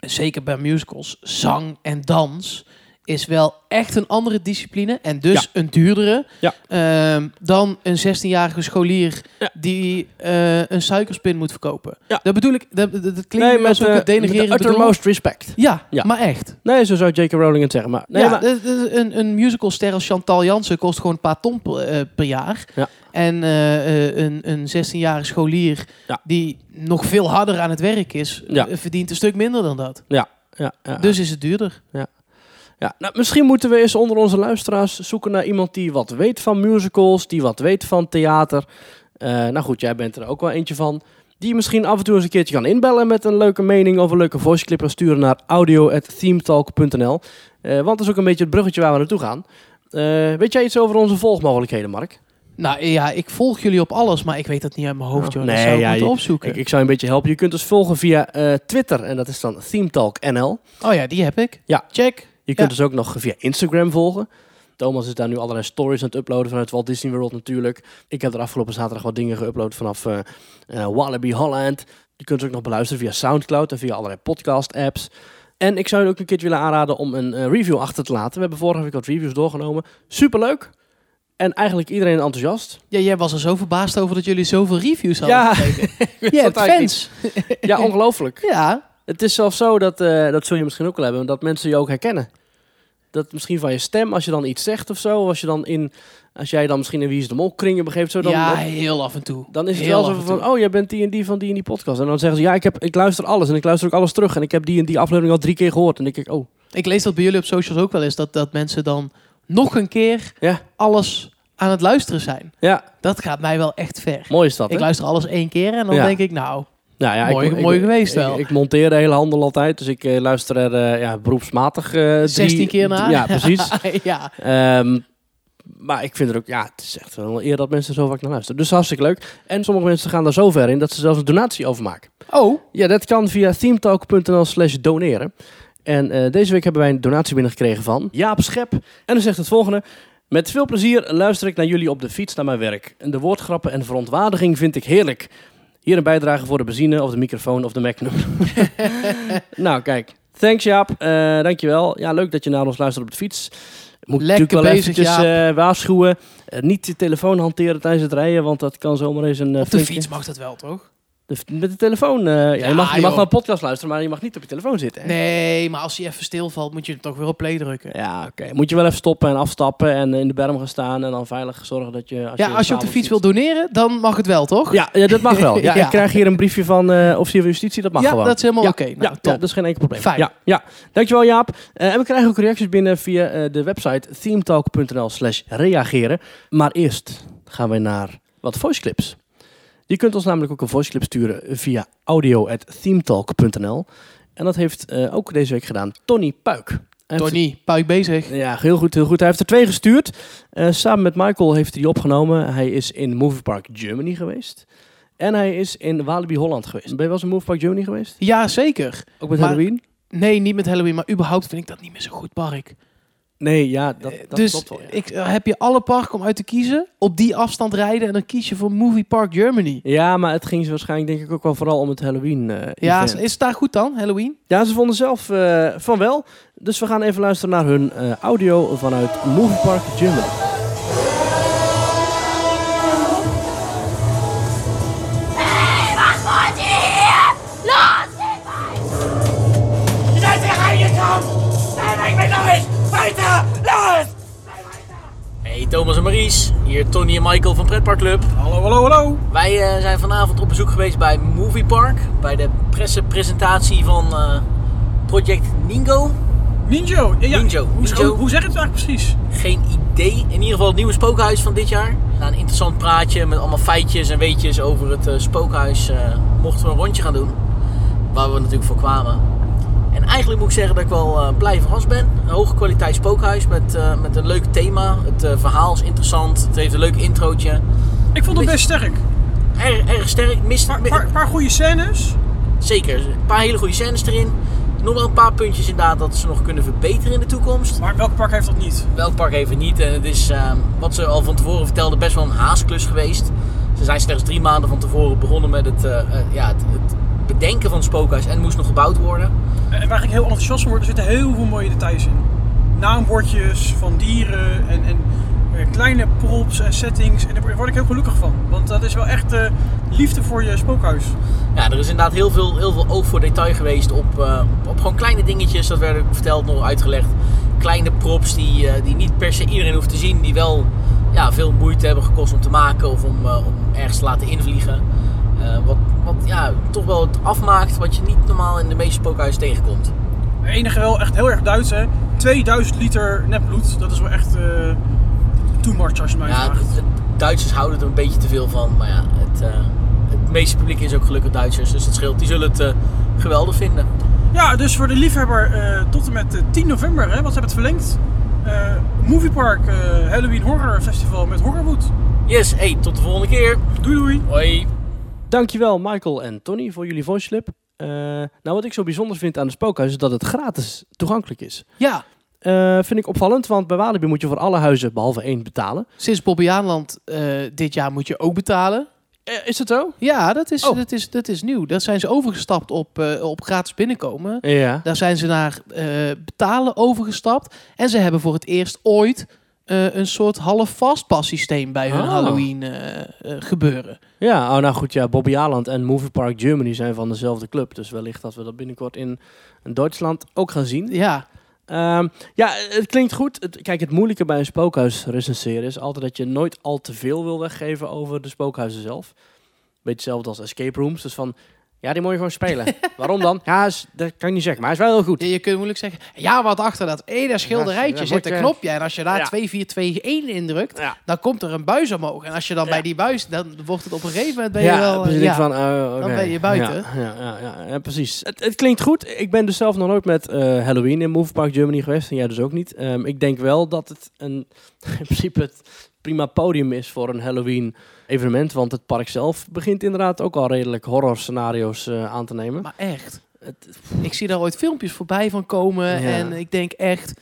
zeker bij musicals, zang en dans is wel echt een andere discipline. En dus een duurdere Ja. ehm, dan een 16-jarige scholier Ja. die eh, een suikerspin moet verkopen. Ja. Dat bedoel ik, dat, dat, dat klinkt Nee, met, eh, het met de uttermost respect. Ja, Ja. maar echt. Nee, zo zou J.K. Rowling het zeggen. Maar, nee, ja, maar een, een musicalster als Chantal Jansen kost gewoon een paar ton per, eh, per jaar. Ja. En een, een 16-jarige scholier Ja. die nog veel harder aan het werk is, Ja. verdient een stuk minder dan dat. ja, ja, Dus is het duurder. ja. Nou, misschien moeten we eens onder onze luisteraars zoeken naar iemand die wat weet van musicals, die wat weet van theater. Eh, nou goed, jij bent er ook wel eentje van. Die misschien af en toe eens een keertje kan inbellen met een leuke mening of een leuke voiceclip en sturen naar audio.themetalk.nl. Eh want dat is ook een beetje het bruggetje waar we naartoe gaan. Eh, weet jij iets over onze volgmogelijkheden, Mark? Nou ja, ik volg jullie op alles, maar ik weet dat niet uit mijn hoofd, Oh, joh. nee, dat zou ik ja, moeten je- opzoeken. Ik, ik zou je een beetje helpen. Je kunt ons volgen via Twitter en dat is dan ThemeTalkNL. Oh ja, die heb ik. Ja. Check. Je kunt dus ook nog via Instagram volgen. Thomas is daar nu allerlei stories aan het uploaden vanuit Walt Disney World natuurlijk. Ik heb er afgelopen zaterdag wat dingen geüpload vanaf eh, Wallaby Holland. Je kunt ze ook nog beluisteren via Soundcloud en via allerlei podcast apps. En ik zou je ook een keertje willen aanraden om een eh, review achter te laten. We hebben vorige week wat reviews doorgenomen. Superleuk. En eigenlijk iedereen enthousiast. Ja, jij was er zo verbaasd over dat jullie zoveel reviews hadden Ja, Je hebt fans. Ja, ongelooflijk. Ja. Het is zelfs zo dat, eh, dat zul je misschien ook wel hebben, dat mensen je ook herkennen. Dat misschien van je stem, als je dan iets zegt of zo, als je dan in, als jij dan misschien in Wie is de Mol kringen begeeft, zo dan, ja, heel af en toe. dan is het Heel wel zo van, oh, jij bent die en die van die en die podcast. En dan zeggen ze, ja, ik, heb, ik luister alles en ik luister ook alles terug en ik heb die en die aflevering al drie keer gehoord. En dan denk ik, oh, Ik lees dat bij jullie op socials ook wel eens, dat, dat mensen dan nog een keer ja, alles aan het luisteren zijn. ja, Dat gaat mij wel echt ver. mooi is dat, Ik hè? luister alles één keer en dan Ja. denk ik, nou, Nou ja, Mooi- ik, mooi ik- geweest wel. Ik, monteer de hele handel altijd, dus ik eh, luister er eh, ja, beroepsmatig eh, drie- 16 keer naar. Ja, precies. ja. Ehm, maar ik vind het ook, ja, het is echt wel eer dat mensen er zo vaak naar luisteren. Dus hartstikke leuk. En sommige mensen gaan daar zo ver in dat ze zelfs een donatie overmaken. Oh, Ja, dat kan via themetalk.nl slash doneren. En eh, deze week hebben wij een donatie binnengekregen van Jaap Schep. En dan zegt het volgende. Met veel plezier luister ik naar jullie op de fiets naar mijn werk. En de woordgrappen en verontwaardiging vind ik heerlijk. Hier een bijdrage voor de benzine of de microfoon of de Magnum. nou, kijk. Thanks Jaap, Eh dankjewel. Ja, leuk dat je naar ons luistert op de fiets. Moet Lekker natuurlijk wel bezig, eventjes eh, waarschuwen. Eh, niet de telefoon hanteren tijdens het rijden, want dat kan zomaar eens een... Op de flinke- fiets mag dat wel, toch? Met de telefoon. eh, ja, je mag, je mag wel een podcast luisteren, maar je mag niet op je telefoon zitten. hè? Nee, maar als hij even stilvalt, moet je hem toch weer op play drukken. Ja, oké. Moet je wel even stoppen en afstappen en in de berm gaan staan en dan veilig zorgen dat je... Als Ja, als je op de fiets wil doneren, dan mag het wel, toch? Ja, ja, dat mag wel. Ja. Ik krijg hier een briefje van eh officier van justitie, dat mag Ja, gewoon. dat is helemaal oké. Nou, ja, dat is geen enkel probleem. Fijn. Ja, ja. Dankjewel Jaap. Eh, en we krijgen ook reacties binnen via de website themetalk.nl slash reageren. Maar eerst gaan we naar wat voice clips. Je kunt ons namelijk ook een voice clip sturen via audio.themetalk.nl. En dat heeft eh, ook deze week gedaan Tony Puik. Tony, puik bezig. Ja, heel goed, heel goed. Hij heeft er twee gestuurd. Eh, samen met Michael heeft hij die opgenomen. Hij is in Movie Park Germany geweest. En hij is in Walibi Holland geweest. Ben je wel eens in Movie Park Germany geweest? Ja, zeker. Ook met Maar- Halloween? Nee, niet met Halloween, maar überhaupt vind ik dat niet meer zo'n goed park. Nee, ja, dat, dat dus klopt wel. ja. ik, eh, heb je alle parken om uit te kiezen, op die afstand rijden en dan kies je voor Movie Park Germany. Ja, maar het ging ze waarschijnlijk denk ik ook wel vooral om het Halloween eh Ja, is het daar goed dan, Halloween? Ja, ze vonden zelf eh, van wel. Dus we gaan even luisteren naar hun eh, audio vanuit Movie Park Germany. Hier Tony en Michael van Pretpark Club. Hallo, hallo, hallo. Wij eh, zijn vanavond op bezoek geweest bij Movie Park, bij de pressepresentatie van eh, Project Ningo. Ninjo. Ja, ja. Ninjo. Hoe, Ninjo. Hoe, hoe zeg je het eigenlijk precies? Geen idee. In ieder geval het nieuwe spookhuis van dit jaar. Na een interessant praatje met allemaal feitjes en weetjes over het eh, spookhuis mochten we een rondje gaan doen. Waar we natuurlijk voor kwamen. En eigenlijk moet ik zeggen dat ik wel eh, blij verrast ben. Een hoge kwaliteit spookhuis met, eh, met een leuk thema. Het eh, verhaal is interessant. Het heeft een leuk introotje. Ik vond het best sterk. Erg, erg sterk. Mist, Een paar, paar, paar goede scènes. Zeker. Een paar hele goede scènes erin. Nog wel een paar puntjes inderdaad dat ze nog kunnen verbeteren in de toekomst. Maar welk park heeft dat niet? Welk park even niet. En het is, ehm, wat ze al van tevoren vertelden, best wel een haasklus geweest. Ze zijn slechts drie maanden van tevoren begonnen met het, ja, het, het bedenken van het spookhuis. En moest nog gebouwd worden. En waar ik heel enthousiast van word, er zitten heel veel mooie details in. Naambordjes van dieren en, en kleine props en settings. En daar word ik heel gelukkig van. Want dat is wel echt eh, liefde voor je spookhuis. Ja, er is inderdaad heel veel, heel veel oog voor detail geweest op, eh, op gewoon kleine dingetjes. Dat werd verteld, nog uitgelegd. Kleine props die, eh, die niet per se iedereen hoeft te zien. Die wel ja, veel moeite hebben gekost om te maken of om, om ergens te laten invliegen. Eh, wat wat ja, toch wel het afmaakt wat je niet normaal in de meeste spookhuizen tegenkomt. Het enige wel echt heel erg Duits hè. 2000 liter nepbloed. Dat is wel echt eh too much als je mij Ja, vraagt. Duitsers houden er een beetje te veel van. Maar ja, het, eh, het meeste publiek is ook gelukkig Duitsers. Dus dat scheelt. Die zullen het eh, geweldig vinden. Ja, dus voor de liefhebber tot en met eh, 10 november, hè, want ze hebben het verlengd. Movie Park eh, Halloween Horror Festival met Horrorwood. Yes, hey, tot de volgende keer. Doei doei! Hoi. Dankjewel Michael en Tony voor jullie voice clip. Eh, nou, wat ik zo bijzonder vind aan de spookhuis is dat het gratis toegankelijk is. Ja, Eh, vind ik opvallend, want bij Walibi moet je voor alle huizen behalve één betalen. sinds Bobbejaanland eh dit jaar moet je ook betalen. Is dat zo? Ja, dat is, Oh. dat is, dat is nieuw. Daar zijn ze overgestapt op, op gratis binnenkomen. Ja. Daar zijn ze naar betalen overgestapt. En ze hebben voor het eerst ooit eh, een soort half fastpass systeem bij hun Oh. Halloween eh, eh, gebeuren. Ja, oh, nou goed, ja, Bobby Aland en Movie Park Germany zijn van dezelfde club. Dus wellicht dat we dat binnenkort in, in Duitsland ook gaan zien. Ja, Ehm, ja, het klinkt goed. Het, kijk, het moeilijke bij een spookhuis recenseren is altijd dat je nooit al te veel wil weggeven over de spookhuizen zelf. Beetje hetzelfde als escape rooms. Dus van, ja, die moet je gewoon spelen. Waarom dan? Ja, is, dat kan je niet zeggen, maar hij is wel heel goed. je, je kunt moeilijk zeggen, ja, wat achter dat ene schilderijtje Ja, zit een je- knopje. En als je daar Ja. 2421 indrukt, Ja. dan komt er een buis omhoog. En als je dan bij die buis, dan wordt het op een gegeven moment ben je ja, wel... precies. ik ja. van, oh, oké. ben je buiten. Ja, ja, ja, precies. Het, het klinkt goed. Ik ben dus zelf nog nooit met eh, Halloween in Movie Park Germany geweest. En jij dus ook niet. Ehm, ik denk wel dat het een, in principe het prima podium is voor een Halloween evenement. Want het park zelf begint inderdaad ook al redelijk horror scenario's eh, aan te nemen. Maar echt, Het- ik zie daar ooit filmpjes voorbij van komen. Ja. En ik denk echt,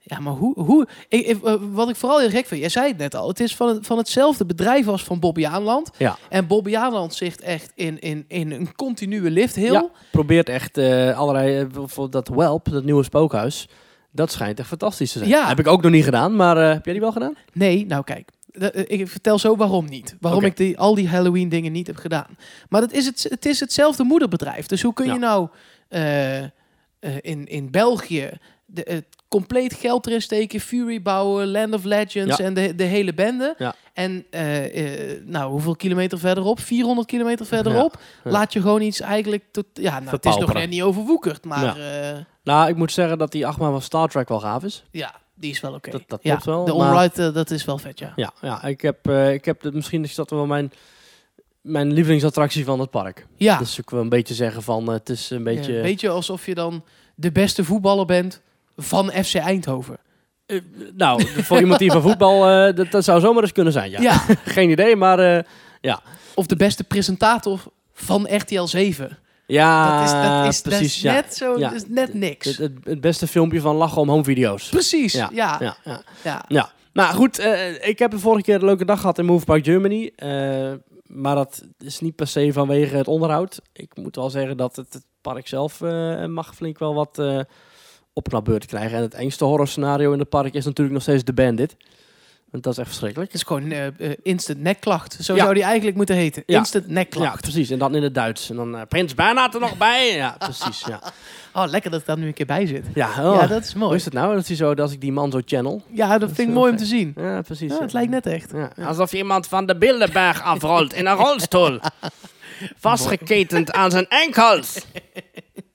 Ja, maar hoe... hoe ik, eh, wat ik vooral heel gek vind, jij zei het net al, het is van, van hetzelfde bedrijf als van Bobby Aanland. Ja. En Bobby Aanland zit echt in, in, in een continue lifthill. Ja, probeert echt eh, allerlei, bijvoorbeeld dat Welp, dat nieuwe spookhuis, dat schijnt echt fantastisch te zijn. Ja. Heb ik ook nog niet gedaan, maar heb jij die wel gedaan? Nee, nou kijk. Eh, Ik vertel zo waarom niet. Waarom ik die, al die Halloween dingen niet heb gedaan. Maar dat is het, het is hetzelfde moederbedrijf. Dus hoe kun je Ja. nou eh, eh, in, in België de, het compleet geld erin steken, Fury bouwen, Land of Legends Ja. en de, de hele bende. Ja. En nou, hoeveel kilometer verderop? 400 kilometer verderop. Laat je gewoon iets eigenlijk tot. Ja, nou, het is nog net niet overwoekerd, maar Nou, ik moet zeggen dat die achtbaan van Star Trek wel gaaf is. ja die is wel oké. Dat- dat ja, klopt wel, De onride, eh, dat is wel vet, ja. Ja, ja ik heb, eh, ik heb de, misschien is dat wel mijn, mijn lievelingsattractie van het park. Ja, Dus ik wil een beetje zeggen van, eh, het is een beetje... Ja, beetje alsof je dan de beste voetballer bent van FC Eindhoven. nou, voor iemand die van voetbal, dat, dat zou zomaar eens kunnen zijn, ja. Ja. Geen idee, maar eh, Of de beste presentator van RTL 7. Ja, dat is, dat is, dat precies, is net zo, Ja. dat is net niks. Het, het, het beste filmpje van lachen om home video's. Precies, ja. Ja, ja. ja, nou goed, eh, ik heb de vorige keer een leuke dag gehad in Move Park Germany. eh, maar dat is niet per se vanwege het onderhoud. Ik moet wel zeggen dat het, het park zelf eh, mag flink wel wat opknapbeurten krijgen. En het engste horrorscenario in het park is natuurlijk nog steeds de Bandit. Want dat is echt verschrikkelijk. Het is gewoon eh, instant nekklacht. Zo Ja. zou die eigenlijk moeten heten. Ja. Instant Ja, nekklacht. precies. En dan in het Duits. En dan eh, Prins Bernhard er nog bij. Ja, precies. Ja, Oh, lekker dat ik daar nu een keer bij zit. ja, oh. Ja, dat is Hoe mooi. is het nou? Dat is zo dat ik die man zo channel. Ja, dat vind ik mooi om te zien. Ja, precies. Ja, het lijkt net echt. Ja, alsof iemand van de Bilderberg afrolt in een rolstoel. Vastgeketend aan zijn enkels.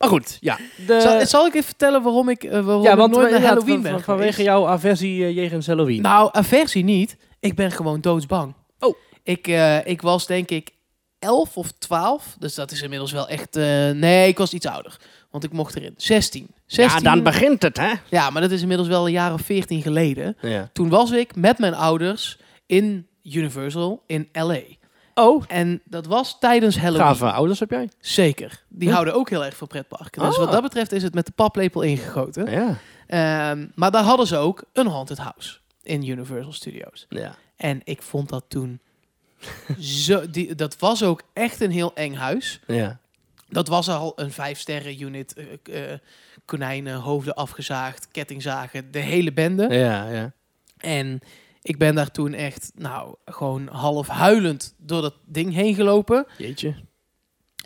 Maar goed, ja. De, Zal, zal ik even vertellen waarom ik, eh, waarom ja, ik nooit naar Halloween ben van- vanwege jouw aversie uh, jegens Halloween. Nou, aversie niet. Ik ben gewoon doodsbang. Oh. Ik, eh, ik was denk ik 11 of 12. Dus dat is inmiddels wel echt... eh, nee, ik was iets ouder. Want ik mocht erin. 16. 16 ja, dan begint het, hè? Ja, maar dat is inmiddels wel een jaar of 14 geleden. Ja. Toen was ik met mijn ouders in Universal in LA. Oh, En dat was tijdens Halloween. gave ouders heb jij? Zeker. Die Ja. houden ook heel erg van pretparken. Dus Ah. wat dat betreft is het met de paplepel ingegoten. Ja. Ehm, maar daar hadden ze ook een haunted house in Universal Studios. ja. En ik vond dat toen zo... Die, dat was ook echt een heel eng huis. Ja. Dat was al een vijf sterren unit. eh, eh, konijnen, hoofden afgezaagd, kettingzagen, de hele bende. Ja, ja. En ik ben daar toen echt, nou, gewoon half huilend door dat ding heen gelopen. Jeetje.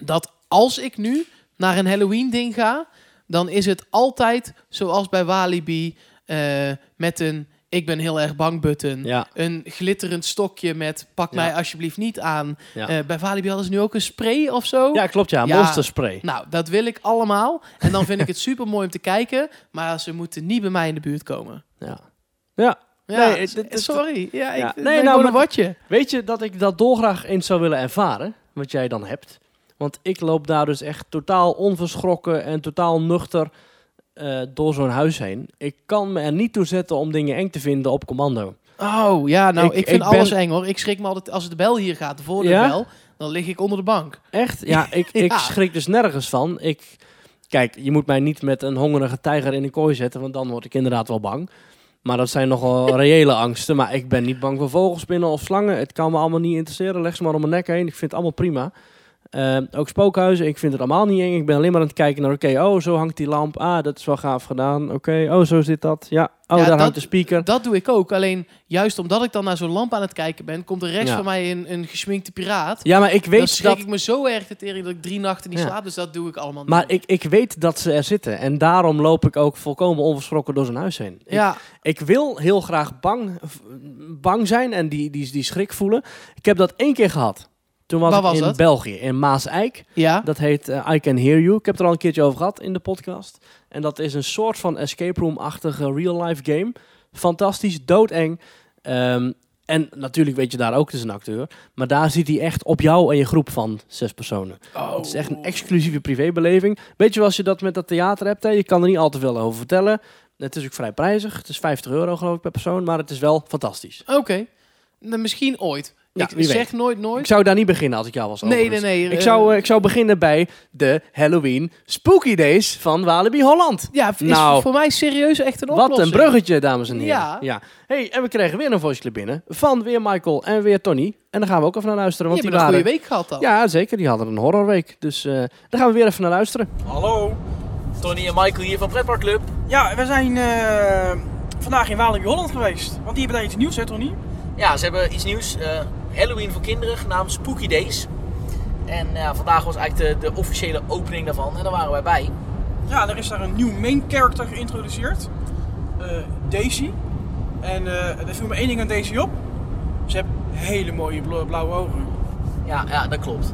Dat als ik nu naar een Halloween ding ga, dan is het altijd zoals bij Walibi eh, met een ik ben heel erg bang button. Ja. Een glitterend stokje met pak Ja. mij alsjeblieft niet aan. Ja. Eh, bij Walibi hadden ze nu ook een spray of zo. ja, klopt, ja. Ja. Monsterspray. Nou, dat wil ik allemaal. En dan vind ik het super mooi om te kijken. Maar ze moeten niet bij mij in de buurt komen. Ja. Ja. Ja, Nee, sorry. Ja, ik Ja. nee, nou, maar- een watje. Weet je dat ik dat dolgraag eens zou willen ervaren? Wat jij dan hebt. Want ik loop daar dus echt totaal onverschrokken en totaal nuchter eh, door zo'n huis heen. Ik kan me er niet toe zetten om dingen eng te vinden op commando. Oh, ja, nou, Ik- ik, vind ik ben- alles eng hoor. Ik schrik me altijd, als de bel hier gaat, de Ja? bel, dan lig ik onder de bank. Echt? Ja, ik, ik schrik dus nergens van. Ik, kijk, je moet mij niet met een hongerige tijger in een kooi zetten, want dan word ik inderdaad wel bang. Maar dat zijn nogal reële angsten. Maar ik ben niet bang voor vogelspinnen of slangen. Het kan me allemaal niet interesseren. Leg ze maar om mijn nek heen. Ik vind het allemaal prima. Eh, ook spookhuizen, ik vind het allemaal niet eng. Ik ben alleen maar aan het kijken naar, oké, oh, zo hangt die lamp. Ah, dat is wel gaaf gedaan. Oké, oh, zo zit dat. Ja, oh, Ja, daar dat- hangt de speaker. Dat doe ik ook. Alleen, juist omdat ik dan naar zo'n lamp aan het kijken ben, komt er rechts Ja. van mij een, een geschminkte piraat. Ja, maar ik dan weet schrik dat... ik me zo erg de tering dat ik drie nachten niet Ja. slaap. Dus dat doe ik allemaal niet. Maar ik, ik weet dat ze er zitten. En daarom loop ik ook volkomen onverschrokken door zo'n huis heen. Ik- ja, Ik wil heel graag bang, bang zijn en die, die, die schrik voelen. Ik heb dat één keer gehad. Toen was Waar ik was in dat? België, in Maas-Eik. ja. Dat heet eh, I Can Hear You. Ik heb het er al een keertje over gehad in de podcast. En dat is een soort van escape room-achtige real-life game. Fantastisch, doodeng. Ehm, en natuurlijk weet je daar ook, het is een acteur. Maar daar zit hij echt op jou en je groep van zes personen. Het is echt een exclusieve privébeleving. Weet je, als je dat met dat theater hebt, hè, je kan er niet al te veel over vertellen. Het is ook vrij prijzig. Het is 50 euro geloof ik per persoon, maar het is wel fantastisch. Oké. Nou, misschien ooit. Ja, ik zeg nooit Ik nooit. zou daar niet beginnen als ik jou was. Nee, nee, overigens. nee. Ik eh, zou, eh, ik zou beginnen bij de Halloween Spooky Days van Walibi Holland. ja, is nou, voor mij serieus echt een Wat oplossing. een bruggetje, dames en heren. Ja. ja. Hey, en we kregen weer een voiceclip binnen van weer Michael en weer Tony. En daar gaan we ook even naar luisteren. Want die een waren... goede week gehad dan. Ja, zeker. Die hadden een horrorweek. Dus eh, daar gaan we weer even naar luisteren. Hallo. Tony en Michael hier van Pretpark Club. Ja, we zijn eh, vandaag in Walibi Holland geweest. Want die hebben daar iets nieuws, hè Tony? Ja, ze hebben iets nieuws. Halloween voor kinderen, genaamd Spooky Days. En ja, vandaag was eigenlijk de, de officiële opening daarvan. En daar waren wij bij. Ja, er is daar een nieuw main character geïntroduceerd. Eh, Daisy. En eh er viel me één ding aan Daisy op. Ze heeft hele mooie bla- blauwe ogen. Ja, ja dat klopt.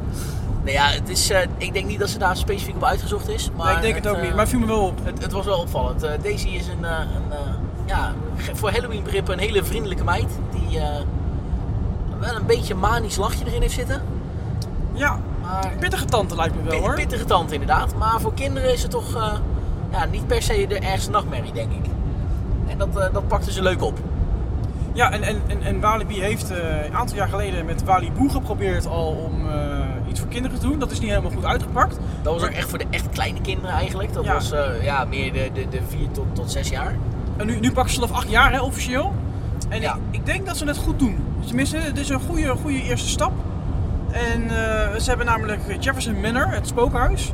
Nee, ja, het is, eh, ik denk niet dat ze daar specifiek op uitgezocht is. Maar nee, ik denk het ook niet, maar het viel me wel op. Het, het was wel opvallend. Daisy is een, een ja, voor Halloween begrippen een hele vriendelijke meid. Die wel een beetje een manisch lachje erin heeft zitten. Ja, Maar pittige tante lijkt me wel hoor. pittige tand inderdaad. Maar voor kinderen is het toch eh, ja, niet per se de ergste nachtmerrie, denk ik. En dat, eh, dat pakte ze leuk op. Ja, en, en, en, en Walibi heeft eh, een aantal jaar geleden met Waliboe geprobeerd al om iets voor kinderen te doen. Dat is niet helemaal goed uitgepakt. Dat was ook echt voor de echt kleine kinderen eigenlijk. Dat Ja. was ja, meer de, de, de 4 tot, tot 6 jaar. En nu, nu pakken ze vanaf acht jaar hè, officieel. En Ja. ik, ik denk dat ze het goed doen. Tenminste, het is een goede, goede eerste stap. En eh, ze hebben namelijk Jefferson Manor, het spookhuis.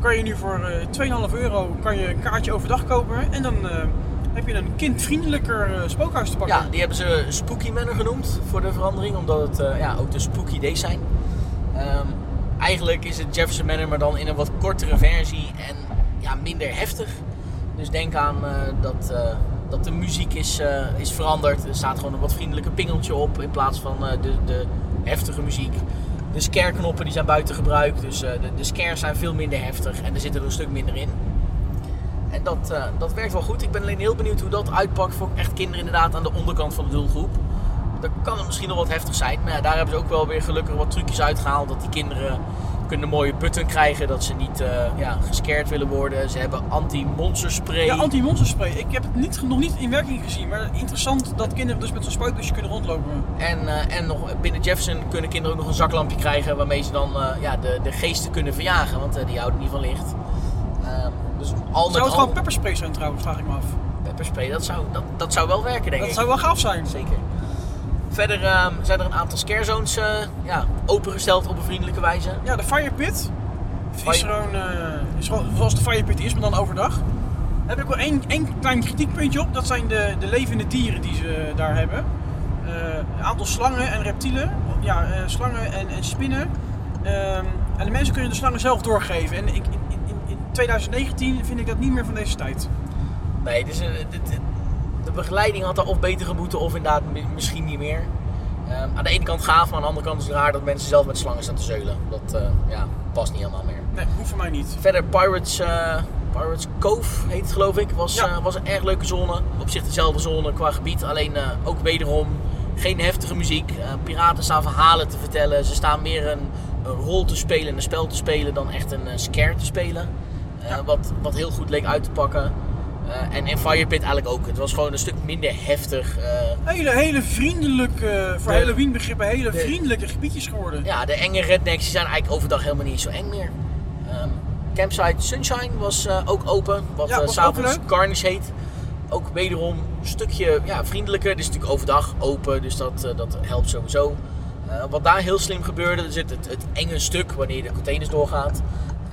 Kan je nu voor eh 2,5 euro kan je een kaartje overdag kopen. En dan eh, heb je een kindvriendelijker spookhuis te pakken. Ja, die hebben ze Spooky Manor genoemd voor de verandering. Omdat het ja, ook de Spooky Days zijn. Ehm, eigenlijk is het Jefferson Manor, maar dan in een wat kortere versie en ja, minder heftig. Dus denk aan dat, dat de muziek is, eh, is veranderd. Er staat gewoon een wat vriendelijker pingeltje op in plaats van eh, de, de heftige muziek. De scare-knoppen die zijn buiten gebruik, dus eh, de, de scares zijn veel minder heftig en er zit er een stuk minder in. En dat, dat werkt wel goed. Ik ben alleen heel benieuwd hoe dat uitpakt voor echt kinderen inderdaad aan de onderkant van de doelgroep. Dan kan het misschien nog wat heftig zijn. Maar daar hebben ze ook wel weer gelukkig wat trucjes uitgehaald. Dat die kinderen kunnen mooie button krijgen. Dat ze niet eh ja, gescared willen worden. Ze hebben anti-monster spray. Ja, anti-monsterspray. Ik heb het niet, nog niet in werking gezien. Maar interessant dat kinderen dus met zo'n spuitbusje kunnen rondlopen. En, eh, en nog binnen Jefferson kunnen kinderen ook nog een zaklampje krijgen. Waarmee ze dan eh, ja, de, de geesten kunnen verjagen. Want die houden niet van licht. Ehm, dus al met Zou het al, gewoon pepperspray zijn trouwens, vraag ik me af. pepperspray, dat zou, dat, dat zou wel werken denk Dat ik. zou wel gaaf zijn. Zeker. Verder ehm, zijn er een aantal scare zones eh, ja, opengesteld op een vriendelijke wijze. Ja, de Fire Pit. Fire- Is gewoon, eh, is gewoon zoals de Fire Pit is, maar dan overdag. Daar heb ik wel één, één klein kritiekpuntje op. Dat zijn de, de levende dieren die ze daar hebben. Eh, een aantal slangen en reptielen. Ja, slangen en, en spinnen. Ehm, en de mensen kunnen de slangen zelf doorgeven. En ik, in, in, in 2019 vind ik dat niet meer van deze tijd. Nee, dus, de begeleiding had daar of beter gemoeten of inderdaad mi- misschien niet meer. Ehm, aan de ene kant gaaf, maar aan de andere kant is het raar dat mensen zelf met slangen staan te zeulen. Dat eh, ja, past niet helemaal meer. Nee, hoeft voor mij niet. Verder Pirates, eh, Pirates Cove heet het geloof ik. Was, Ja. eh, was een erg leuke zone. Op zich dezelfde zone qua gebied. Alleen ook wederom geen heftige muziek. Piraten staan verhalen te vertellen. Ze staan meer een, een rol te spelen, een spel te spelen dan echt een scare te spelen. Ja. wat, wat heel goed leek uit te pakken. Eh, en in Fire Pit eigenlijk ook. Het was gewoon een stuk minder heftig. eh, Hele, hele vriendelijke, voor De- Halloween begrippen, hele de- vriendelijke gebiedjes geworden. ja, de enge rednecks die zijn eigenlijk overdag helemaal niet zo eng meer. Ehm, Campsite Sunshine was eh, ook open, wat Ja, s'avonds. Carnage heet. Ook wederom een stukje ja, vriendelijker. Het is natuurlijk overdag open, dus dat, dat helpt sowieso. Wat daar heel slim gebeurde, er zit het, het enge stuk wanneer de containers doorgaat.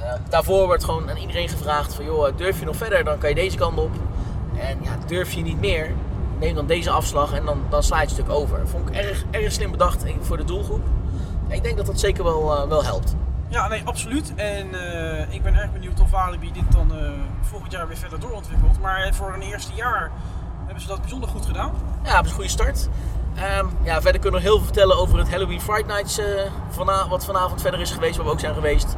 Eh, daarvoor wordt gewoon aan iedereen gevraagd van joh, durf je nog verder, dan kan je deze kant op. En ja, durf je niet meer, neem dan deze afslag en dan, dan sla je het stuk over. Vond ik erg, erg slim bedacht voor de doelgroep. Ik denk dat dat zeker wel, eh, wel helpt. Ja, nee, absoluut. En eh, ik ben erg benieuwd of Walibi dit dan eh, volgend jaar weer verder doorontwikkelt. Maar voor een eerste jaar hebben ze dat bijzonder goed gedaan. Ja, dat is een goede start. Ehm, ja, verder kunnen we nog heel veel vertellen over het Halloween Fright Nights, vana- wat vanavond verder is geweest, waar we ook zijn geweest.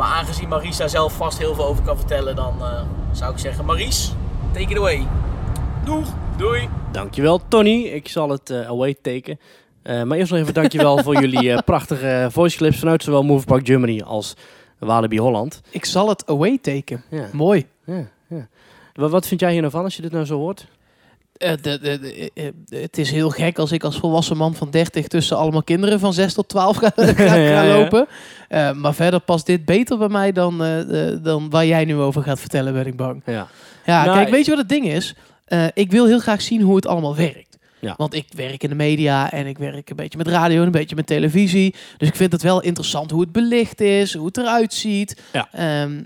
Maar aangezien Maries daar zelf vast heel veel over kan vertellen, dan eh, zou ik zeggen, Maries, take it away. Doeg! Doei! Dankjewel, Tony. Ik zal het eh, away taken. Eh, maar eerst nog even dankjewel voor jullie eh, prachtige voice clips vanuit zowel Move Park Germany als Walibi Holland. Ik zal het away taken. Ja, Mooi. ja, ja. Wat, wat vind jij hier nou van als je dit nou zo hoort? Eh, de, de, de- eh, eh, het is heel gek als ik als volwassen man van 30 tussen allemaal kinderen van 6 tot 12 ga, Ja, lopen. Maar verder past dit beter bij mij dan, dan waar jij nu over gaat vertellen, ben ik bang. Ja. Ja, Nou, kijk, weet je wat het ding is? Ik wil heel graag zien hoe het allemaal werkt. Ja. Want ik werk in de media en ik werk een beetje met radio en een beetje met televisie. Dus ik vind het wel interessant hoe het belicht is, hoe het eruit ziet. Ja. Ehm,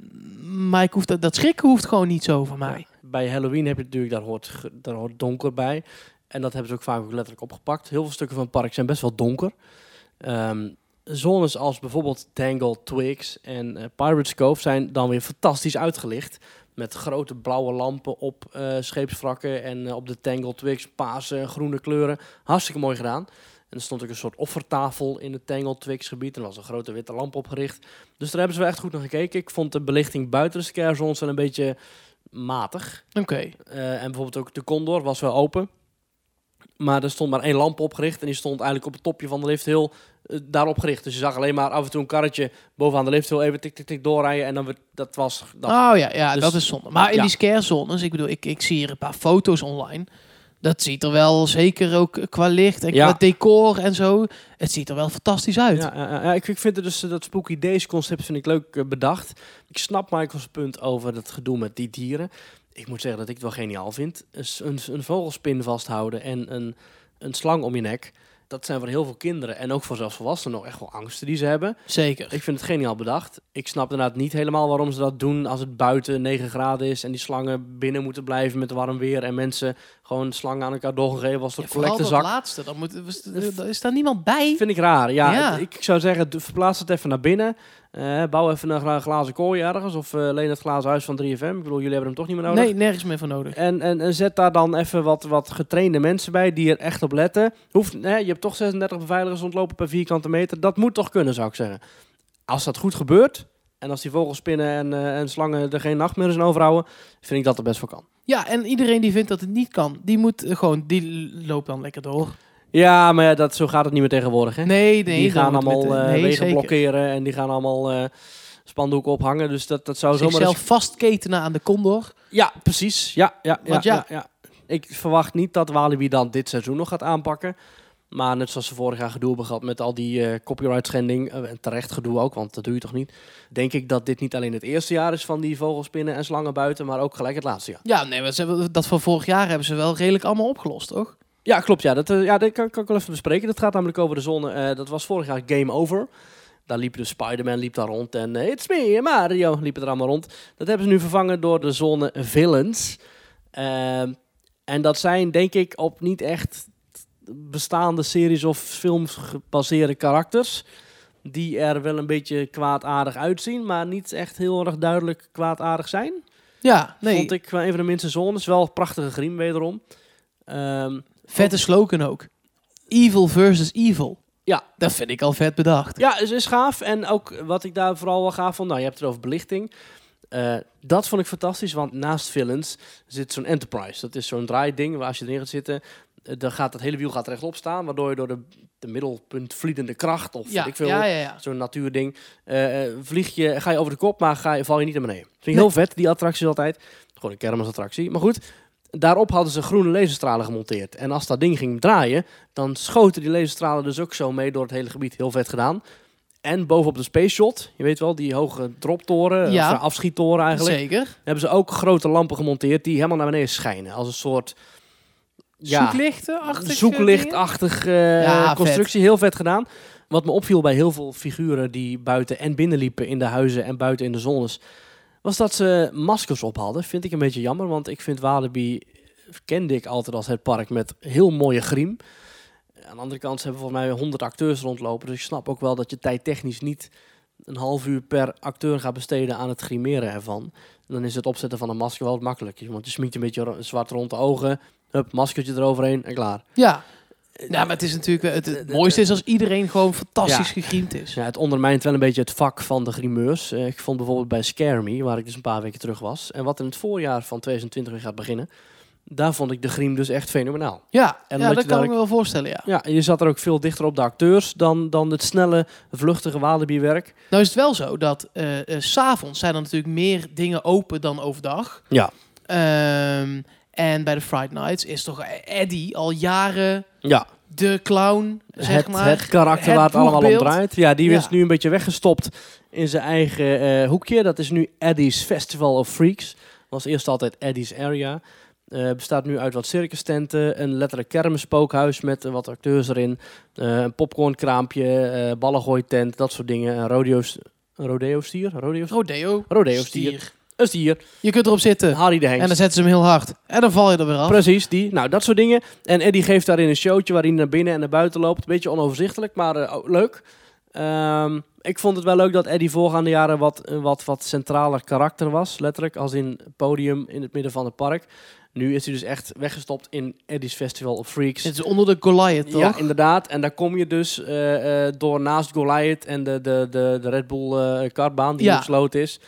maar ik hoef dat, dat schrikken hoeft gewoon niet zo van mij. Bij Halloween heb je natuurlijk, daar hoort, daar hoort donker bij. En dat hebben ze ook vaak letterlijk opgepakt. Heel veel stukken van het park zijn best wel donker. Ehm, zones als bijvoorbeeld Tangle, Twigs en eh, Pirates Cove zijn dan weer fantastisch uitgelicht. Met grote blauwe lampen op scheepswrakken en eh, op de Tangle, Twigs, paarse en groene kleuren. Hartstikke mooi gedaan. En er stond ook een soort offertafel in het Tangle Twigs gebied. En er was een grote witte lamp opgericht. Dus daar hebben ze wel echt goed naar gekeken. Ik vond de belichting buiten de scare zones wel een beetje matig. Oké. Eh, en bijvoorbeeld ook de Condor was wel open. Maar er stond maar één lamp opgericht. En die stond eigenlijk op het topje van de lift heel eh, daarop gericht. Dus je zag alleen maar af en toe een karretje bovenaan de lift heel even tik tik tik doorrijden. En dan werd, dat was... Dat, Oh ja, ja Dus- dat is zonde. Maar in ja. die scare zones, ik bedoel, ik, ik zie hier een paar foto's online. Dat ziet er wel zeker ook qua licht en Ja. qua decor en zo. Het ziet er wel fantastisch uit. Ja, ja, ja, ik, ik vind het dus eh, dat Spooky Days concept vind ik leuk eh, bedacht. Ik snap Michael's punt over het gedoe met die dieren. Ik moet zeggen dat ik het wel geniaal vind. Een, een vogelspin vasthouden en een, een slang om je nek. Dat zijn voor heel veel kinderen en ook voor zelfs volwassenen nog echt wel angsten die ze hebben. Zeker. Ik vind het geniaal bedacht. Ik snap inderdaad niet helemaal waarom ze dat doen als het buiten 9 graden is en die slangen binnen moeten blijven met warm weer en mensen gewoon slangen aan elkaar doorgegeven als een Ja, vooral dat collectezak. laatste, dan moet, er is daar niemand bij. Vind ik raar. Ja, Ja. het- ik zou zeggen, verplaats het even naar binnen. Eh, bouw even een gla- glazen kooi ergens. Of eh, leen het glazen huis van 3FM. Ik bedoel, jullie hebben hem toch niet meer nodig. Nee, nergens meer voor nodig. En, en, en zet daar dan even wat, wat getrainde mensen bij die er echt op letten. Hoeft, je hebt toch 36 beveiligers rondlopen per vierkante meter. Dat moet toch kunnen, zou ik zeggen. Als dat goed gebeurt, en als die vogelspinnen en, eh, en slangen er geen nachtmerries aan overhouden, vind ik dat er best wel kan. Ja, en iedereen die vindt dat het niet kan, die moet gewoon, die loopt dan lekker door. Ja, maar ja, dat, zo gaat het niet meer tegenwoordig. Hè? Nee, nee. die gaan allemaal de- eh, nee, wegen zeker. blokkeren en die gaan allemaal eh, spandoeken ophangen. Dus dat, dat zou zomaar... eens- Zichzelf vastketenen aan de condor. Ja, precies. Ja, ja, ja, Want ja- ja. Ik verwacht niet dat Walibi dan dit seizoen nog gaat aanpakken. Maar net zoals ze vorig jaar gedoe hebben gehad met al die eh, copyright schending, en terecht gedoe ook, want dat doe je toch niet. Denk ik dat dit niet alleen het eerste jaar is van die vogelspinnen en slangen buiten, maar ook gelijk het laatste jaar. Ja, nee, maar ze hebben, dat van vorig jaar hebben ze wel redelijk allemaal opgelost, toch? Ja, klopt. Ja, dat, eh, ja, dat kan, kan ik wel even bespreken. Dat gaat namelijk over de zone. eh, dat was vorig jaar Game Over. Daar liep de Spider-Man liep daar rond en eh, It's me, Mario liep er allemaal rond. Dat hebben ze nu vervangen door de zone Villains. Ehm, en dat zijn denk ik op niet echt bestaande series of films gebaseerde karakters. Die er wel een beetje kwaadaardig uitzien, maar niet echt heel erg duidelijk kwaadaardig zijn. Ja, nee. Vond ik wel een van de minste zones. Wel prachtige griem wederom. Ehm, Vette slogan ook. Evil versus evil. Ja. Dat vind ik al vet bedacht. Ja, het is gaaf. En ook wat ik daar vooral wel gaaf vond, nou, je hebt het over belichting. Eh, dat vond ik fantastisch, want naast Villains zit zo'n Enterprise. Dat is zo'n draaiding waar als je erin gaat zitten, eh, dan gaat dat hele wiel gaat rechtop staan, waardoor je door de, de middelpunt vliedende kracht of Ja, ik veel, ja, ja, ja. zo'n natuurding, eh, vlieg je, ga je over de kop, maar ga je, val je niet naar beneden. Vind ik heel vet, die attractie altijd. Gewoon een kermisattractie. Maar goed, daarop hadden ze groene laserstralen gemonteerd. En als dat ding ging draaien, dan schoten die laserstralen dus ook zo mee door het hele gebied. Heel vet gedaan. En bovenop de Space Shot, je weet wel, die hoge droptoren, Ja. of eh, afschiettoren eigenlijk, Zeker. hebben ze ook grote lampen gemonteerd die helemaal naar beneden schijnen. Als een soort ja, zoeklichtachtig eh, Ja, vet. constructie. Heel vet gedaan. Wat me opviel bij heel veel figuren die buiten en binnen liepen in de huizen en buiten in de zones, was dat ze maskers op hadden. Vind ik een beetje jammer, want ik vind Walibi kende ik altijd als het park met heel mooie griem. Aan de andere kant hebben volgens mij 100 acteurs rondlopen, dus ik snap ook wel dat je tijdtechnisch niet een half uur per acteur gaat besteden aan het grimeren ervan. Dan is het opzetten van een masker wel wat makkelijk. Want je sminkt een beetje zwart rond de ogen, hup, maskertje eroverheen en klaar. Ja. Nou, maar het is natuurlijk... Het, het mooiste is als iedereen gewoon fantastisch Ja. gegriemd is. Ja, het ondermijnt wel een beetje het vak van de grimeurs. Eh, ik vond bijvoorbeeld bij Scare Me, waar ik dus een paar weken terug was, en wat in het voorjaar van 2020 weer gaat beginnen, daar vond ik de griem dus echt fenomenaal. Ja, En ja dat kan daar ik me wel voorstellen, ja. Ja, je zat er ook veel dichter op de acteurs dan, dan het snelle, vluchtige Walibi-werk. Nou is het wel zo dat eh eh, s s'avonds zijn er natuurlijk meer dingen open dan overdag. Ja. Ehm, En bij de Friday Nights is toch Eddie al jaren Ja, de clown, zeg het, maar. het karakter Het waar het allemaal om draait. Ja, die Ja. is nu een beetje weggestopt in zijn eigen eh, hoekje. Dat is nu Eddie's Festival of Freaks. Was eerst altijd Eddie's Area. Eh, bestaat nu uit wat circustenten, een letterlijk kermisspookhuis met wat acteurs erin, eh, een popcornkraampje, ballengooitent, dat soort dingen, een rodeo, een rodeo stier, rodeo, Rodeo. rodeo stier, een stier, Je kunt erop zitten. Harry de Hengst. En dan zetten ze hem heel hard. En dan val je er weer af. Precies, die. Nou, dat soort dingen. En Eddie geeft daarin een showtje waarin hij naar binnen en naar buiten loopt. Beetje onoverzichtelijk, maar ook leuk. Ehm, ik vond het wel leuk dat Eddie voorgaande jaren wat, wat, wat centraler karakter was. Letterlijk, als in podium in het midden van het park. Nu is hij dus echt weggestopt in Eddie's Festival of Freaks. Het is onder de Goliath, toch? Ja, inderdaad. En daar kom je dus eh, eh, door naast Goliath en de, de, de, de Red Bull kartbaan die Ja. gesloten is.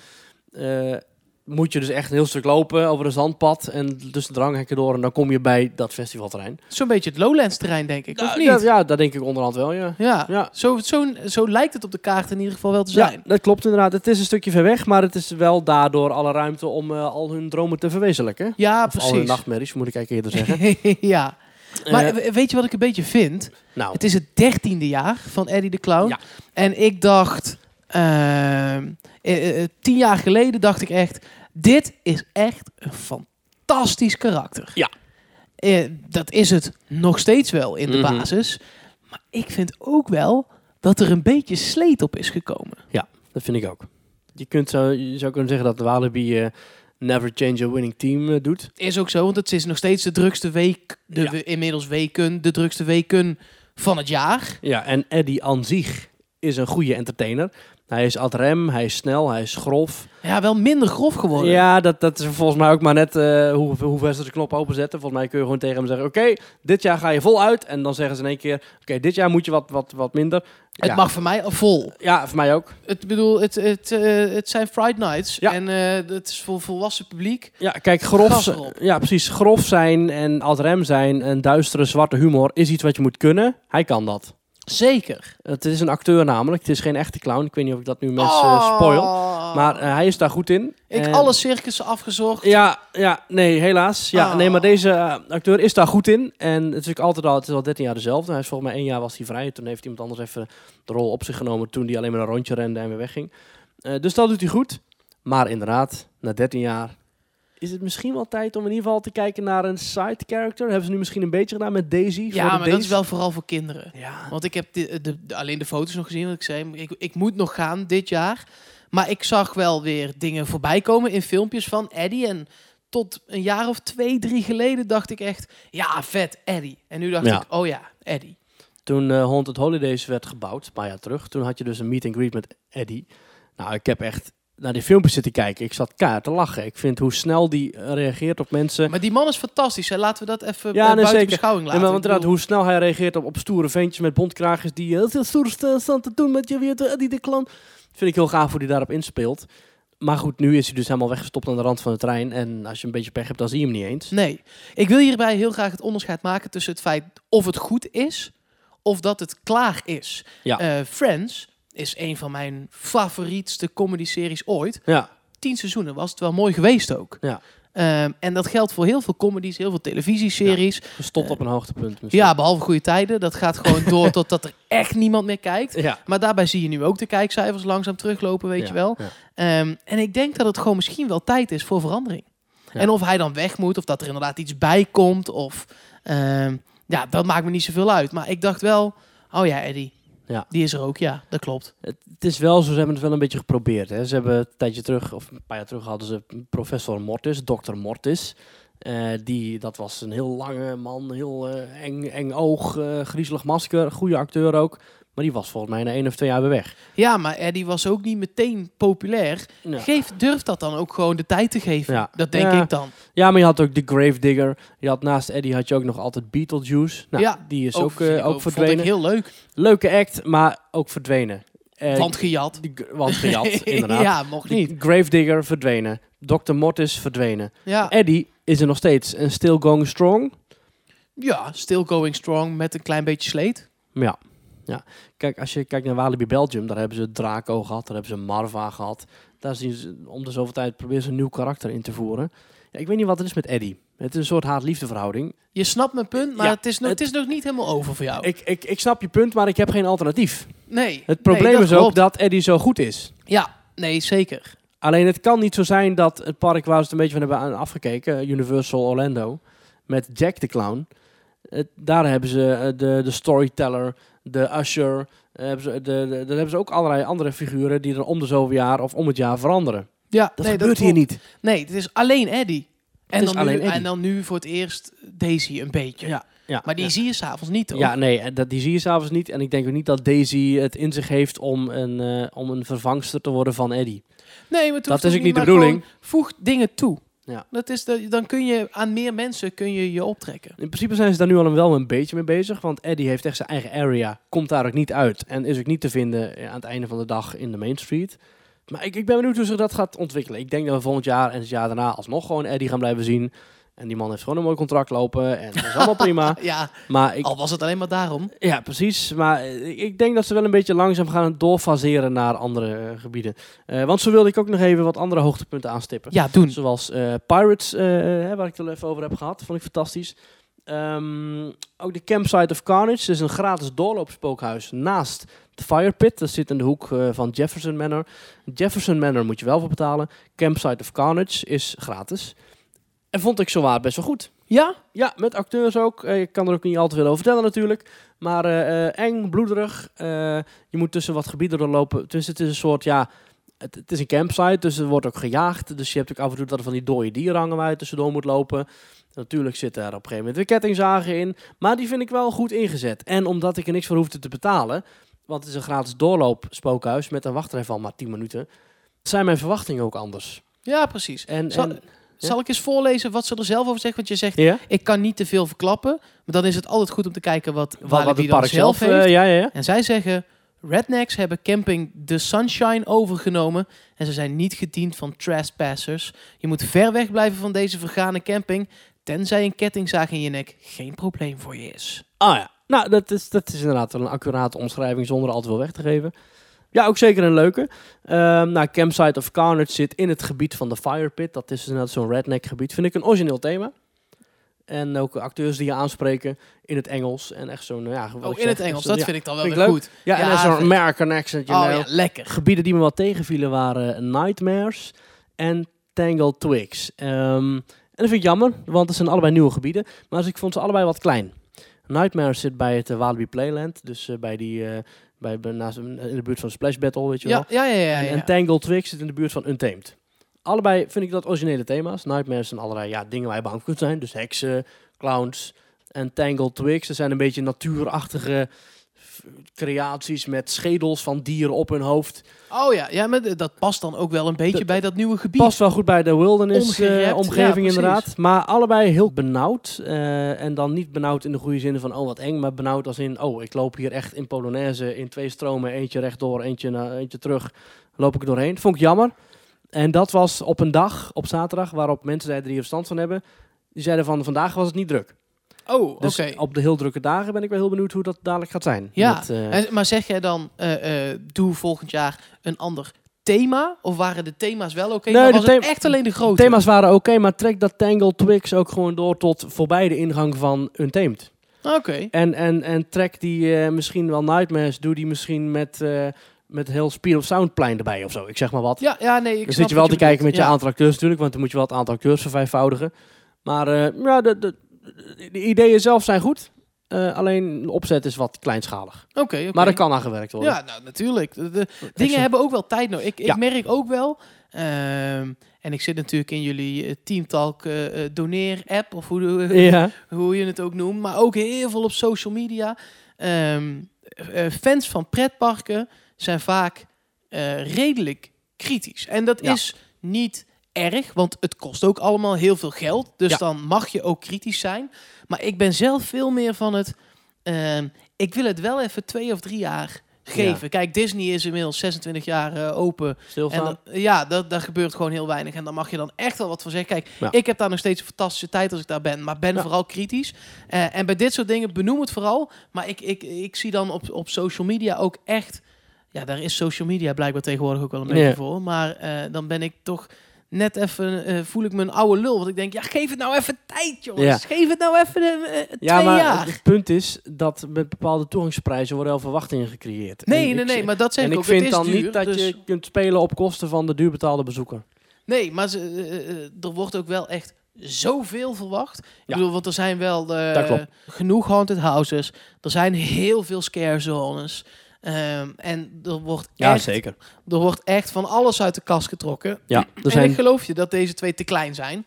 Moet je dus echt een heel stuk lopen over een zandpad en tussen de dranghekken door. En dan kom je bij dat festivalterrein. Zo'n beetje het Lowlands terrein, denk ik. Of Ja, niet? Ja, ja, dat denk ik onderhand wel, ja. Ja, Ja. Zo, zo, zo lijkt het op de kaart in ieder geval wel te Ja, zijn. dat klopt inderdaad. Het is een stukje ver weg, maar het is wel daardoor alle ruimte om eh, al hun dromen te verwezenlijken. Ja, Of al hun precies. nachtmerries, moet ik eigenlijk eerder zeggen. ja. Maar Eh, we- weet je wat ik een beetje vind? nou, Het is het dertiende jaar van Eddie de Clown. Ja. En ik dacht, ehm, eh, eh, tien jaar geleden dacht ik echt, dit is echt een fantastisch karakter. Ja. Eh, dat is het nog steeds wel in de Mhm. basis. Maar ik vind ook wel dat er een beetje sleet op is gekomen. dat vind ik ook. Je, kunt zo, je zou kunnen zeggen dat de Walibi eh, Never Change a Winning Team eh, doet. Is ook zo, want het is nog steeds de drukste week, de Ja. we- inmiddels weken, de drukste weken van het jaar. Ja, en Eddie aan zich is een goede entertainer. Hij is ad rem, hij is snel, hij is grof. Ja, wel minder grof geworden. Ja, dat, dat is volgens mij ook maar net eh, hoe, hoe ver ze de knop openzetten. Volgens mij kun je gewoon tegen hem zeggen, oké, dit jaar ga je vol uit. En dan zeggen ze in één keer, oké, dit jaar moet je wat, wat, wat minder. Het ja. mag voor mij vol. Ja, voor mij ook. Het bedoel, het, het, eh, het zijn Friday Nights. Ja. En eh, het is voor volwassen publiek. Ja, kijk, grof, ja, precies. Grof zijn en ad rem zijn en duistere zwarte humor is iets wat je moet kunnen. Hij kan dat. Zeker. Het is een acteur namelijk. Het is geen echte clown. Ik weet niet of ik dat nu mensen eh, spoil. Oh. Maar eh, hij is daar goed in. ik En- alle circussen afgezocht. Ja, ja, nee, helaas. Ja, Oh. nee, maar deze eh, acteur is daar goed in. En het is natuurlijk altijd al, het is al 13 jaar dezelfde. Hij is volgens mij één jaar was hij vrij. Toen heeft iemand anders even de rol op zich genomen toen hij alleen maar een rondje rende en weer wegging. Eh, dus dat doet hij goed. Maar inderdaad, na 13 jaar is het misschien wel tijd om in ieder geval te kijken naar een side character. Hebben ze nu misschien een beetje gedaan met Daisy? voor Ja, de maar dat is wel vooral voor kinderen. Ja, Want ik heb de, de, de- alleen de foto's nog gezien. wat Ik zei, ik, ik moet nog gaan dit jaar. Maar ik zag wel weer dingen voorbij komen in filmpjes van Eddie. En tot een jaar of twee, drie geleden dacht ik echt... Ja, vet, Eddie. En nu dacht Ja. ik, oh ja, Eddie. Toen eh Haunted Holidays werd gebouwd, een paar jaar terug, toen had je dus een meet and greet met Eddie. Nou, ik heb echt naar die filmpjes zitten kijken. Ik zat kaart te lachen. Ik vind hoe snel die eh, reageert op mensen. Maar die man is fantastisch. Hè? Laten we dat even Ja, eh, nee, buiten zeker. beschouwing laten. maar Ik inderdaad, hoe snel hij reageert op, op stoere ventjes met bontkraagjes die heel veel stoer st- staan te doen met je weer, Eddie de klant. Vind ik heel gaaf hoe hij daarop inspeelt. Maar goed, nu is hij dus helemaal weggestopt aan de rand van de trein. En als je een beetje pech hebt, dan zie je hem niet eens. Nee. Ik wil hierbij heel graag het onderscheid maken tussen het feit of het goed is... of dat het klaar is. Ja. Eh, Friends is een van mijn favorietste comedy-series ooit. Ja, tien seizoenen was het wel mooi geweest ook. Ja. Ehm, en dat geldt voor heel veel comedies, heel veel televisieseries. gestopt Eh, op een hoogtepunt. misschien. Ja, behalve goede tijden. Dat gaat gewoon door totdat er echt niemand meer kijkt. ja. Maar daarbij zie je nu ook de kijkcijfers langzaam teruglopen, weet Ja, je wel. ja. Ehm, en ik denk dat het gewoon misschien wel tijd is voor verandering. Ja. En of hij dan weg moet, of dat er inderdaad iets bij komt. Of, ehm, ja, dat maakt me niet zoveel uit. Maar ik dacht wel, oh ja, Eddie. Ja. Die is er ook, ja, dat klopt. Het, het is wel zo, ze hebben het wel een beetje geprobeerd. Hè. Ze hebben een tijdje terug, of een paar jaar terug, hadden ze professor Mortis, dokter Mortis. Eh, die, dat was een heel lange man, heel eh, eng, eng oog, eh, griezelig masker, goede acteur ook. Maar die was volgens mij na één of twee jaar weer weg. Ja, maar Eddie was ook niet meteen populair. Ja. Geef, durf dat dan ook gewoon de tijd te geven. Ja. Dat denk Ja. ik dan. ja, maar je had ook de Gravedigger. Je had naast Eddie had je ook nog altijd Beetlejuice. Nou, Ja, die is ook, vind eh, ik ook Vond ik verdwenen. heel leuk. Leuke act, maar ook verdwenen. Eh, Want gejat. die, want gejat, inderdaad. ja, mocht niet. Gravedigger verdwenen. Dr. Mortis verdwenen. Ja. Eddie is er nog steeds en still going strong. ja, still going strong met een klein beetje sleet. Ja. Ja. Kijk, als je kijkt naar Walibi Belgium, daar hebben ze Draco gehad, daar hebben ze Marva gehad. Daar zien ze om de zoveel tijd proberen ze een nieuw karakter in te voeren. ik weet niet wat het is met Eddie. Het is een soort haat-liefde verhouding. Je snapt mijn punt, maar Ja, het, is nog, het- het is nog niet helemaal over voor jou. Ik, ik, ik snap je punt, maar ik heb geen alternatief. nee. Het probleem nee, is ook klopt. dat Eddie zo goed is. Ja, nee, zeker. Alleen het kan niet zo zijn dat het park waar ze het een beetje van hebben afgekeken, Universal Orlando, met Jack the Clown, het, daar hebben ze eh, de, de storyteller, de usher, eh, hebben ze, de, de, daar hebben ze ook allerlei andere figuren die dan om de zoveel jaar of om het jaar veranderen. Ja, Dat nee, gebeurt hier niet. Nee, het is alleen Eddie. En, is dan alleen nu, Eddie. en dan nu voor het eerst Daisy een beetje. Ja, ja, Maar die ja. zie je s'avonds niet, toch? Ja, nee, dat, die zie je s'avonds niet. En ik denk ook niet dat Daisy het in zich heeft om een, eh, om een vervangster te worden van Eddie. Nee, maar Dat is ook niet de bedoeling. Voeg dingen toe. Ja. Dat is de, dan kun je aan meer mensen kun je, je optrekken. In principe zijn ze daar nu al wel een beetje mee bezig. Want Eddie heeft echt zijn eigen area. Komt daar ook niet uit. En is ook niet te vinden eh, aan het einde van de dag in de Main Street. Maar ik, ik ben benieuwd hoe zich dat gaat ontwikkelen. Ik denk dat we volgend jaar en het jaar daarna alsnog gewoon Eddie gaan blijven zien. En die man heeft gewoon een mooi contract lopen. En dat is allemaal prima. Ja, Maar ik, al was het alleen maar daarom. ja, precies. Maar eh, ik, denk dat ze wel een beetje langzaam gaan doorfaseren naar andere eh, gebieden. Eh, want zo wilde ik ook nog even wat andere hoogtepunten aanstippen. Ja, doen. Zoals Pirates, waar ik het al even over heb gehad. Vond ik fantastisch. Ehm, ook de Campsite of Carnage. Dat is een gratis doorloopspookhuis naast de Fire Pit. Dat zit in de hoek van Jefferson Manor. Jefferson Manor moet je wel voor betalen. Campsite of Carnage is gratis. En vond ik zowaar best wel goed. Ja? Ja, met acteurs ook. Eh, ik kan er ook niet al te veel over vertellen natuurlijk. Maar eh, eh, eng, bloederig. Je moet tussen wat gebieden doorlopen. Dus het is een soort, ja... Het, het is een campsite, dus er wordt ook gejaagd. Dus je hebt ook af en toe dat er van die dode dieren hangen waar je tussendoor moet lopen. Natuurlijk zitten er op een gegeven moment weer kettingzagen in. Maar die vind ik wel goed ingezet. En omdat ik er niks voor hoefde te betalen... Want het is een gratis doorloop spookhuis met een wachtrij van maar 10 minuten... zijn mijn verwachtingen ook anders. Ja, precies. En, Zal, en, zal ik eens voorlezen wat ze er zelf over zegt? Want je zegt, ik kan niet te veel verklappen. Maar dan is het altijd goed om te kijken wat, Wat, wat het park zelf zelf... heeft. eh, ja, ja, ja. En zij zeggen, Rednecks hebben camping The Sunshine overgenomen. En ze zijn niet gediend van trespassers. Je moet ver weg blijven van deze vergane camping. Tenzij een kettingzaag in je nek geen probleem voor je is. Ah ja, nou dat is, dat is inderdaad een accurate omschrijving zonder al te veel weg te geven. Ja, ook zeker een leuke. Ehm nou, Campsite of Carnage zit in het gebied van de Fire Pit. Dat is inderdaad zo'n redneck gebied. Vind ik een origineel thema. En ook acteurs die je aanspreken in het Engels. En echt zo'n, ja, Oh, in zeg, het Engels, zo'n- dat ja. vind ik dan wel weer goed. Ja, en Ja, zo'n vind- American accent. Oh ja, lekker. Gebieden die me wat tegenvielen waren Nightmares en Tangled Twigs. Ehm, en dat vind ik jammer, want het zijn allebei nieuwe gebieden. Maar dus ik vond ze allebei wat klein. Nightmares zit bij het eh, Walibi Playland. Dus eh, bij die, eh, bij, bij- naast, in de buurt van Splash Battle, weet je wel. Ja, ja, ja. ja, En, ja. en Tangled Twigs zit in de buurt van Untamed. Allebei vind ik dat originele thema's. Nightmares zijn allerlei ja, dingen waar je bang kunt zijn. Dus heksen, clowns. En Tangled Twigs, dat zijn een beetje natuurachtige creaties met schedels van dieren op hun hoofd. Oh ja, ja, maar dat past dan ook wel een beetje Dat- bij dat nieuwe gebied. Past wel goed bij de wilderness Ongerept, eh, ja, inderdaad. Maar allebei heel benauwd. eh, en dan niet benauwd in de goede zin van oh wat eng. Maar benauwd als in oh ik loop hier echt in Polonaise in twee stromen. Eentje rechtdoor, eentje, naar, eentje terug. Loop ik er doorheen. Vond ik jammer. En dat was op een dag, op zaterdag, waarop mensen die er verstand van hebben. Die zeiden van vandaag was het niet druk. Oh, oké. Dus op de heel drukke dagen ben ik wel heel benieuwd hoe dat dadelijk gaat zijn. Ja, Met, eh, En- maar zeg jij dan, eh, eh, doe volgend jaar een ander thema? Of waren de thema's wel oké? Nee, maar de was het echt alleen de grote? thema's waren oké, maar trek dat Tangled Twigs ook gewoon door tot voorbij de ingang van Untamed. Oké. En, en, en trek die misschien wel Nightmares, doe die misschien met, met heel Speed of Soundplein erbij of zo. Ik zeg maar wat. Ja, ja, nee, ik dan zit je wel te kijken met je aantal acteurs natuurlijk, want dan moet je wel het aantal acteurs vervijfvoudigen. Maar ja, de, de, de ideeën zelf zijn goed. Eh, alleen de opzet is wat kleinschalig. Oké. Maar er kan aan gewerkt worden. Ja, nou, natuurlijk. De, de dingen hebben ook wel tijd nodig. Ik, ik Ja. merk ook wel... ehm, en ik zit natuurlijk in jullie eh, Team Talk eh, eh, doneer-app, of hoe, Ja. hoe je het ook noemt. Maar ook heel veel op social media. Ehm, eh, fans van pretparken zijn vaak redelijk kritisch. En dat Ja. is niet erg, want het kost ook allemaal heel veel geld. Dus Ja. dan mag je ook kritisch zijn. Maar ik ben zelf veel meer van het... ehm, ik wil het wel even twee of drie jaar geven. Kijk, Disney is inmiddels 26 jaar eh, open. En dan- ja, dat, daar gebeurt gewoon heel weinig. En dan mag je dan echt wel wat van zeggen. Kijk, Ja. ik heb daar nog steeds een fantastische tijd als ik daar ben. Maar ben Ja. vooral kritisch. Eh, en bij dit soort dingen benoem het vooral. Maar ik, ik, ik zie dan op, op social media ook echt... Ja, daar is social media blijkbaar tegenwoordig ook wel een beetje voor. Maar eh, dan ben ik toch net even eh, voel ik me een oude lul. Want ik denk, ja, geef het nou even tijd, jongens. Ja. Geef het nou even eh, eh, Ja, twee maar jaar. het punt is dat met bepaalde toegangsprijzen worden al verwachtingen gecreëerd. Nee, En nee, ik nee, maar dat zeg En ik ik ook. Het vind dan duur, niet dat dus- je kunt spelen op kosten van de duurbetaalde bezoeker. Nee, maar ze, er wordt ook wel echt zoveel verwacht. Ik Ja. bedoel, want er zijn wel genoeg haunted houses. Er zijn heel veel scare zones. Ehm, en er wordt, echt, zeker. er wordt echt van alles uit de kast getrokken. Ja, er En zijn ik geloof je dat deze twee te klein zijn.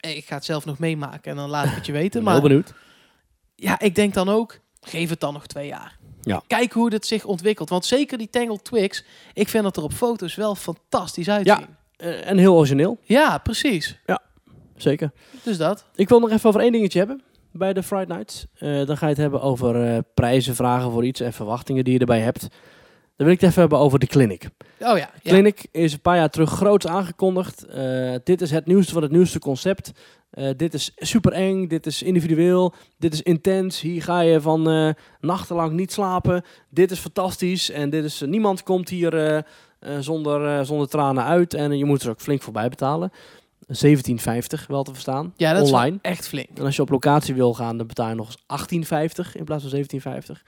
Eh, Ik ga het zelf nog meemaken en dan laat ik het je weten. heel Maar benieuwd. ja, ik denk dan ook, geef het dan nog twee jaar. Ja. Kijk hoe het zich ontwikkelt. Want zeker die Tangled Twigs, ik vind dat er op foto's wel fantastisch uitzien. Eh, en heel origineel, ja precies. zeker. Dus dat. Ik wil nog even over één dingetje hebben bij de Friday Nights. Eh, dan ga je het hebben over eh, prijzen vragen voor iets en verwachtingen die je erbij hebt. Dan wil ik het even hebben over de clinic. Oh ja. ja. Clinic is een paar jaar terug groots aangekondigd. Eh, dit is het nieuwste van het nieuwste concept. Dit is super eng, dit is individueel, dit is intens. Hier ga je van nachtenlang niet slapen. Dit is fantastisch en dit is, niemand komt hier zonder, zonder tranen uit. En je moet er ook flink voor bij betalen. 17,50 wel te verstaan. Ja, dat is online. echt flink. En als je op locatie wil gaan, dan betaal je nog eens 18,50 in plaats van 17,50.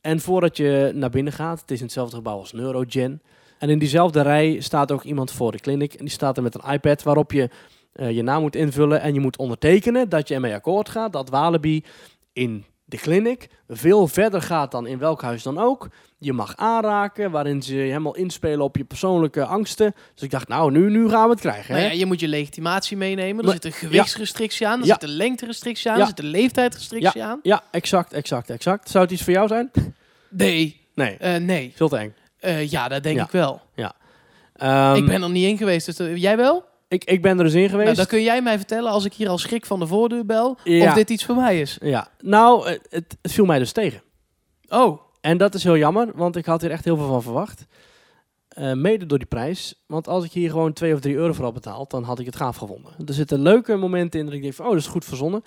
En voordat je naar binnen gaat, het is in hetzelfde gebouw als Neurogen. En in diezelfde rij staat ook iemand voor de clinic. En die staat er met een iPad waarop je eh, je naam moet invullen. En je moet ondertekenen dat je ermee akkoord gaat dat Walibi in de clinic veel verder gaat dan in welk huis dan ook. Je mag aanraken, waarin ze helemaal inspelen op je persoonlijke angsten. Dus ik dacht, nou, nu, nu gaan we het krijgen. Nou ja, je moet je legitimatie meenemen. Er zit een gewichtsrestrictie aan. Er Ja. zit een lengterestrictie aan. Ja. Er zit een leeftijdsrestrictie aan. Ja, exact, exact, exact. Zou het iets voor jou zijn? Nee. Nee, Eh, nee. veel te eng. Eh, ja, dat denk Ja. ik wel. Ehm, ik ben er niet in geweest. Dus eh, jij wel? ik, ik ben er dus in geweest. Nou, dan kun jij mij vertellen als ik hier al schrik van de voordeur bel. Ja. Of dit iets voor mij is. Ja, nou, het, het viel mij dus tegen. Oh. En dat is heel jammer, want ik had hier echt heel veel van verwacht. Eh, mede door die prijs. Want als ik hier gewoon 2 of 3 euro voor had betaald, dan had ik het gaaf gevonden. Er zitten leuke momenten in dat ik denk van, oh, dat is goed verzonnen.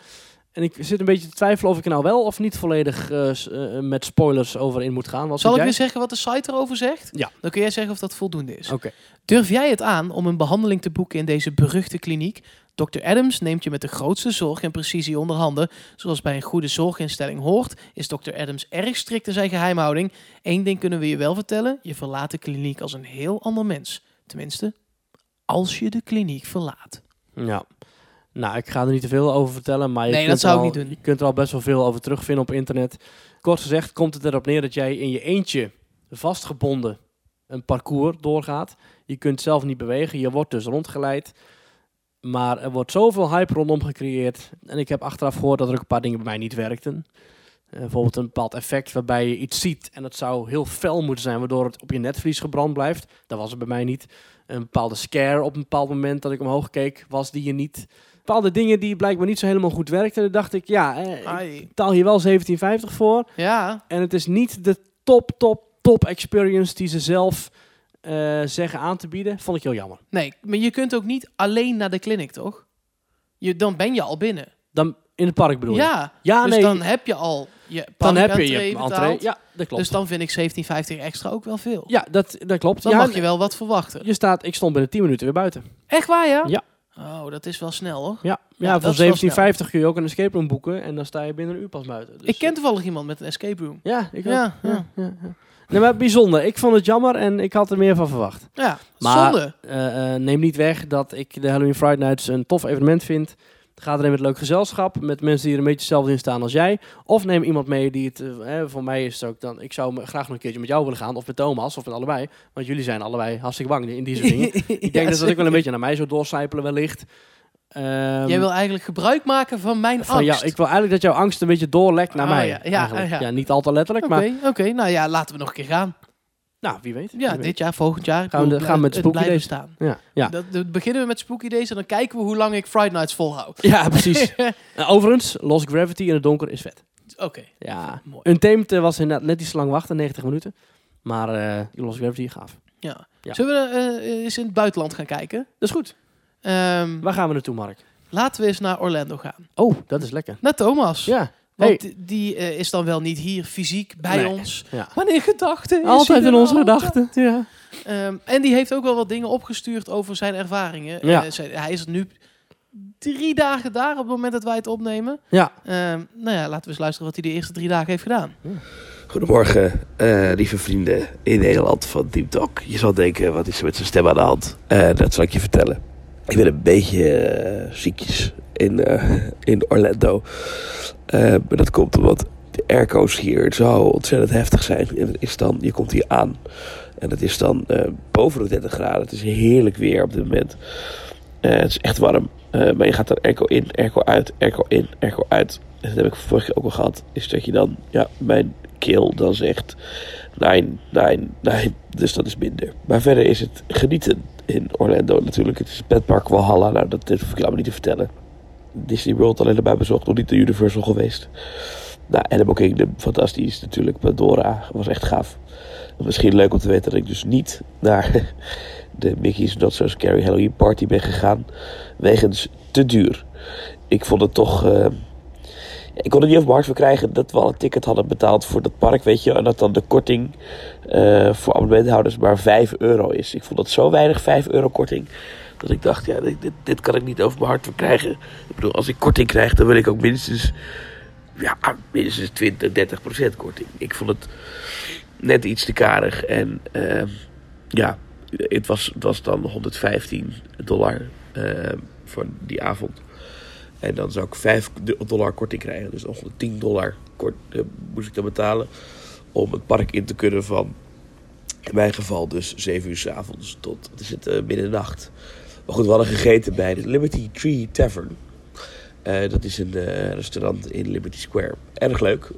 En ik zit een beetje te twijfelen of ik er nou wel of niet volledig eh, eh, met spoilers over in moet gaan. Wat Zal ik weer jij? zeggen wat de site erover zegt? Ja. Dan kun jij zeggen of dat voldoende is. Oké. Durf jij het aan om een behandeling te boeken in deze beruchte kliniek? Dr. Adams neemt je met de grootste zorg en precisie onder handen. Zoals bij een goede zorginstelling hoort, is Dr. Adams erg strikt in zijn geheimhouding. Eén ding kunnen we je wel vertellen: je verlaat de kliniek als een heel ander mens. Tenminste, als je de kliniek verlaat. Ja. Nou, ik ga er niet te veel over vertellen, maar je, Nee, kunt, al, je kunt er al best wel veel over terugvinden op internet. Kort gezegd komt het erop neer dat jij in je eentje vastgebonden een parcours doorgaat. Je kunt zelf niet bewegen, je wordt dus rondgeleid. Maar er wordt zoveel hype rondom gecreëerd. En ik heb achteraf gehoord dat er ook een paar dingen bij mij niet werkten. Eh, bijvoorbeeld een bepaald effect waarbij je iets ziet en het zou heel fel moeten zijn, waardoor het op je netvlies gebrand blijft. Dat was het bij mij niet. Een bepaalde scare op een bepaald moment dat ik omhoog keek, was die er niet. Bepaalde dingen die blijkbaar niet zo helemaal goed werkten. Dan dacht ik, ja, eh, ik betaal hier wel 17,50 voor. Ja, En het is niet de top, top, top experience die ze zelf eh, zeggen aan te bieden. Vond ik heel jammer. nee, maar je kunt ook niet alleen naar de kliniek, toch? Je, dan ben je al binnen. Dan in het park bedoel je? Ja, Ja, dus nee. dan heb je al je dan heb je je entree. Ja, dat klopt. Dus dan vind ik 17,50 extra ook wel veel. ja, dat, dat klopt. Dan ja, mag je wel wat verwachten. Je staat, ik stond binnen 10 minuten weer buiten. Echt waar, ja? Ja. Oh, dat is wel snel, hoor. Ja, ja, voor is wel 17,50 kun je ook een escape room boeken. En dan sta je binnen een uur pas buiten. Dus, ik ken toevallig iemand met een escape room. Ja, ik ook. Ja, Ja, ja. Nee, maar bijzonder. Ik vond het jammer en ik had er meer van verwacht. Ja, Maar- zonde. Eh, eh, neem niet weg dat ik de Halloween Friday Nights een tof evenement vind. Ga erin met leuk gezelschap, met mensen die er een beetje hetzelfde in staan als jij. Of neem iemand mee die het, eh, voor mij is het ook dan, ik zou graag nog een keertje met jou willen gaan, of met Thomas, of met allebei. Want jullie zijn allebei hartstikke bang in die soort dingen. ik denk dat dat ook wel een beetje naar mij zo doorcijpelen wellicht. Ehm, Jij wil eigenlijk gebruik maken van mijn van angst. jou, ik wil eigenlijk dat jouw angst een beetje doorlekt naar Oh, mij. ja, ja, ja. ja, niet al te letterlijk, Oké, maar oké. Nou ja, laten we nog een keer gaan. nou, wie weet. Ja, weet. dit jaar, volgend jaar. Gaan we de- gaan we met Spooky Days. staan. Ja, ja. Dat, dat beginnen we met Spooky Days en dan kijken we hoe lang ik Friday Nights volhoud. ja, precies. Eh, overigens, Lost Gravity in het donker is vet. Oké. Ja, Mooi. Untamed eh, was inderdaad net iets lang wachten, 90 minuten. Maar eh Lost Gravity gaaf. Ja. Ja. Zullen we eh, eens in het buitenland gaan kijken? Dat is goed. Ehm, Waar gaan we naartoe, Mark? laten we eens naar Orlando gaan. Oh, dat is lekker. Naar Thomas. Ja, Want Hey. die- eh, is dan wel niet hier fysiek bij Nee. ons. Ja. Maar in gedachten. is Altijd in onze gedachten. Ja. Ehm, en die heeft ook wel wat dingen opgestuurd over zijn ervaringen. Ja. Eh, hij is nu drie dagen daar op het moment dat wij het opnemen. ja. Ehm, nou ja, laten we eens luisteren wat hij de eerste drie dagen heeft gedaan. Goedemorgen, eh, lieve vrienden in Nederland van Deep Talk. Je zal denken, wat is er met zijn stem aan de hand? Eh, dat zal ik je vertellen. Ik ben een beetje eh, ziekjes in, eh, in Orlando. Eh, maar dat komt omdat de airco's hier zo ontzettend heftig zijn. En het is dan, je komt hier aan en het is dan boven de 30 graden. Het is heerlijk weer op dit moment. Het is echt warm. Maar je gaat er airco in, airco uit, airco in, airco uit. En dat heb ik vorige keer ook al gehad. Is dat je dan, ja, mijn keel dan zegt... Nee, nee, nee. Dus dat is minder. Maar verder is het genieten in Orlando natuurlijk. Het is het petpark Valhalla. Nou, dat hoef ik allemaal niet te vertellen. Disney World alleen erbij bezocht. Nog niet de Universal geweest. Nou, Animal Kingdom, fantastisch natuurlijk. Pandora was echt gaaf. Misschien leuk om te weten dat ik dus niet naar de Mickey's Not So Scary Halloween Party ben gegaan. Wegens te duur. Ik vond het toch... eh, ik kon het niet over mijn hart verkrijgen dat we al een ticket hadden betaald voor dat park, weet je. En dat dan de korting eh, voor abonnementhouders maar 5 euro is. Ik vond dat zo weinig, 5 euro korting. Dat ik dacht, ja, dit, dit, kan ik niet over mijn hart verkrijgen. Ik bedoel, als ik korting krijg, dan wil ik ook minstens, ja, minstens 20, 30 procent korting. Ik vond het net iets te karig. En eh, ja, het was, het was dan 115 dollar eh, voor die avond. En dan zou ik 5 dollar korting krijgen. Dus nog 10 dollar kort, eh, moest ik dan betalen. Om het park in te kunnen van, in mijn geval dus 7 uur s avonds tot, is het, eh, middernacht. Maar goed, we hadden gegeten bij de Liberty Tree Tavern. Eh, dat is een restaurant in Liberty Square. Erg leuk.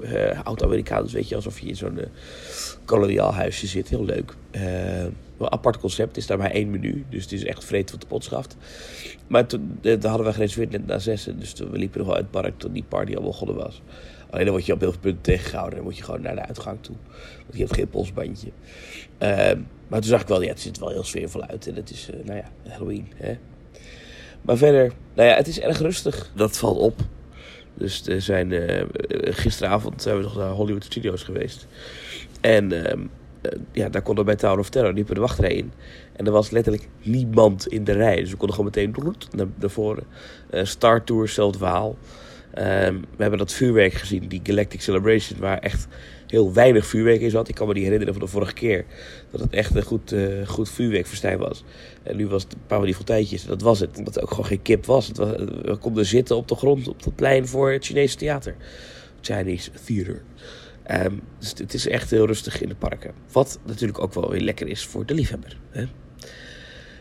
Oud-Amerikaans, weet je, alsof je in zo'n koloniaal huisje zit. Heel leuk. Een apart concept. Is daar maar één menu. Dus het is echt vreed wat de pot schaft. Maar toen eh, hadden we gereserveerd net na zessen. Dus toen, we liepen nog wel uit het park tot die party al begonnen was. Alleen dan word je op heel veel punten tegengehouden. Dan moet je gewoon naar de uitgang toe. Want je hebt geen polsbandje. Ehm, maar toen zag ik wel, ja, het ziet er wel heel sfeervol uit. En het is, eh, nou ja, Halloween. Hè? Maar verder, nou ja, het is erg rustig. Dat valt op. Dus er zijn, eh, gisteravond zijn we nog naar Hollywood Studios geweest. En ehm, eh, ja, daar konden bij Tower of Terror, liepen de wachtrij in. En er was letterlijk niemand in de rij. Dus we konden gewoon meteen bloed naar, naar voren. Eh, Star Tour, hetzelfde verhaal. Ehm, we hebben dat vuurwerk gezien, die Galactic Celebration, waar echt heel weinig vuurwerk in zat. Ik kan me niet herinneren van de vorige keer dat het echt een goed, eh, goed vuurwerkfestijn was. En nu was het een paar van die fonteintjes. En dat was het. Omdat er ook gewoon geen kip was. Het was we konden zitten op de grond op dat plein voor het Chinese theater. Chinese Theater. Ehm, dus het is echt heel rustig in de parken. Wat natuurlijk ook wel weer lekker is voor de liefhebber. Hè?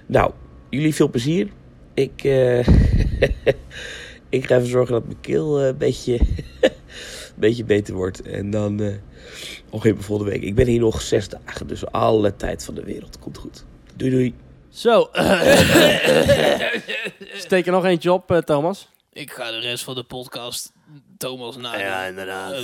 Nou, jullie veel plezier. Ik, eh, ik ga even zorgen dat mijn keel eh, een beetje, een beetje beter wordt. En dan eh nog even volgende week. Ik ben hier nog zes dagen, dus alle tijd van de wereld. Komt goed. Doei doei. Zo. Steek er nog eentje op, eh, Thomas. Ik ga de rest van de podcast Thomas na. Ja, inderdaad.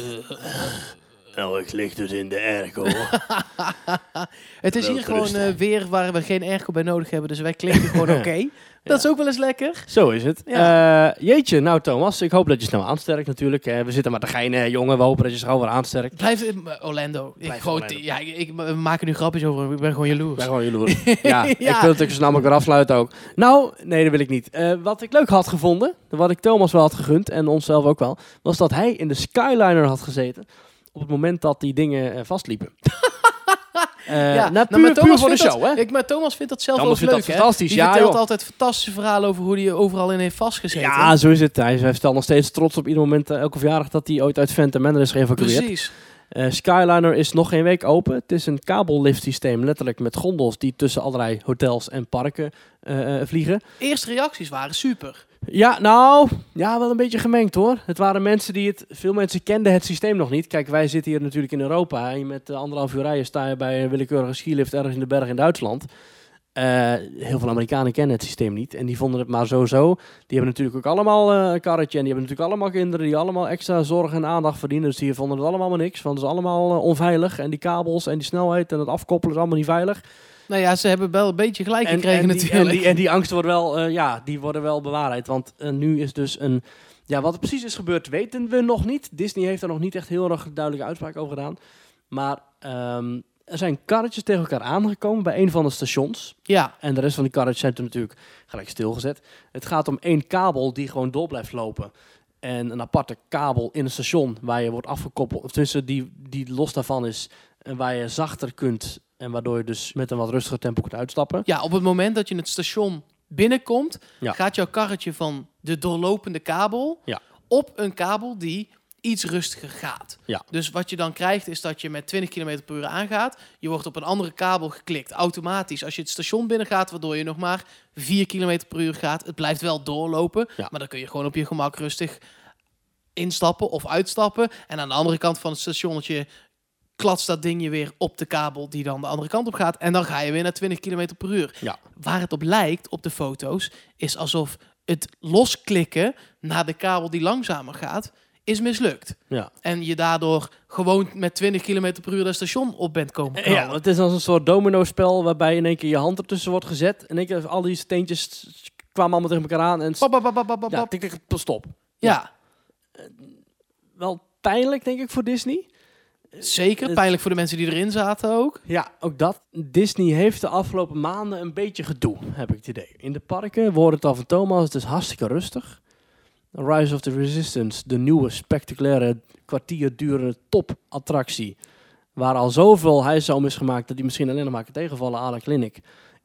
Nou, ik lig dus in de airco. Het is hier gewoon eh, weer waar we geen airco bij nodig hebben. Dus wij klinken gewoon oké. Dat is ook wel eens lekker. Zo is het. Ja. Eh, jeetje, nou Thomas, ik hoop dat je snel aansterkt natuurlijk. Eh, we zitten maar te geinen, jongen. We hopen dat je snel weer aansterkt. Blijf in eh, Orlando. Ik Blijf gewoon, Orlando. Ja, ik, ik- we maken nu grapjes over. Ik ben gewoon jaloers. Ik ben gewoon jaloers. ja, ik wil het ook zo mogelijk weer afsluiten ook. Nou, nee, dat wil ik niet. Eh, wat ik leuk had gevonden, wat ik Thomas wel had gegund en onszelf ook wel, was dat hij in de Skyliner had gezeten op het moment dat die dingen eh, vastliepen. Eh Ja, nou, nou, puur, Thomas voor de show, dat, hè? Ik, maar Thomas vindt dat zelf Thomas wel eens vindt leuk, dat hè? fantastisch, Die ja, vertelt joh. altijd fantastische verhalen over hoe hij overal in heeft vastgezeten. Ja, zo is het. Hij hij stelt nog steeds trots op ieder moment, eh, elke verjaardag, dat hij ooit uit Phantom Manor is geëvacueerd. precies. Skyliner is nog geen week open. Het is een kabellifsysteem, letterlijk met gondels die tussen allerlei hotels en parken vliegen. Eerste reacties waren super. Ja, nou, ja, wel een beetje gemengd hoor. Het waren mensen die het, veel mensen kenden het systeem nog niet. Kijk, wij zitten hier natuurlijk in Europa en met eh, anderhalf uur rijden sta je bij een willekeurige skilift ergens in de berg in Duitsland. Eh, heel veel Amerikanen kennen het systeem niet en die vonden het maar zo-zo. Die hebben natuurlijk ook allemaal eh, een karretje en die hebben natuurlijk allemaal kinderen die allemaal extra zorg en aandacht verdienen. Dus die vonden het allemaal maar niks, want het is allemaal onveilig. En die kabels en die snelheid en het afkoppelen is allemaal niet veilig. Nou ja, ze hebben wel een beetje gelijk En, gekregen en, die, natuurlijk. en, die, en die angsten worden wel, eh, ja, die worden wel bewaarheid. Want eh, nu is dus een Ja, wat er precies is gebeurd weten we nog niet. Disney heeft er nog niet echt heel erg duidelijke uitspraak over gedaan. Maar ehm, er zijn karretjes tegen elkaar aangekomen bij een van de stations. Ja, En de rest van die karretjes zijn toen natuurlijk gelijk stilgezet. Het gaat om één kabel die gewoon door blijft lopen. En een aparte kabel in een station waar je wordt afgekoppeld. Of tenminste, die, die los daarvan is. En waar je zachter kunt. En waardoor je dus met een wat rustiger tempo kunt uitstappen. ja, op het moment dat je het station binnenkomt, Ja. gaat jouw karretje van de doorlopende kabel Ja. op een kabel die iets rustiger gaat. Ja. Dus wat je dan krijgt is dat je met 20 km per uur aangaat. Je wordt op een andere kabel geklikt, automatisch. Als je het station binnengaat, waardoor je nog maar 4 km per uur gaat. Het blijft wel doorlopen, Ja. maar dan kun je gewoon op je gemak rustig instappen of uitstappen. En aan de andere kant van het stationnetje klatst dat ding je weer op de kabel die dan de andere kant op gaat. En dan ga je weer naar 20 km per uur. Ja. Waar het op lijkt, op de foto's, is alsof het losklikken naar de kabel die langzamer gaat, is mislukt. Ja. En je daardoor gewoon met 20 km per uur dat station op bent komen Ja, knallen. het is als een soort domino-spel waarbij in één keer je hand ertussen wordt gezet. En in één keer al die steentjes kwamen allemaal tegen elkaar aan. En pap, ja, tik, tik, stop. ja, Wel pijnlijk, denk ik, voor Disney. Zeker. het- Pijnlijk voor de mensen die erin zaten ook. Ja, ook dat. Disney heeft de afgelopen maanden een beetje gedoe, heb ik het idee. In de parken wordt het en toe, maar het is hartstikke rustig. Rise of the Resistance, de nieuwe spectaculaire kwartier durende topattractie. Waar al zoveel hijs om is gemaakt dat die misschien alleen nog maar kan tegenvallen aan de clinic.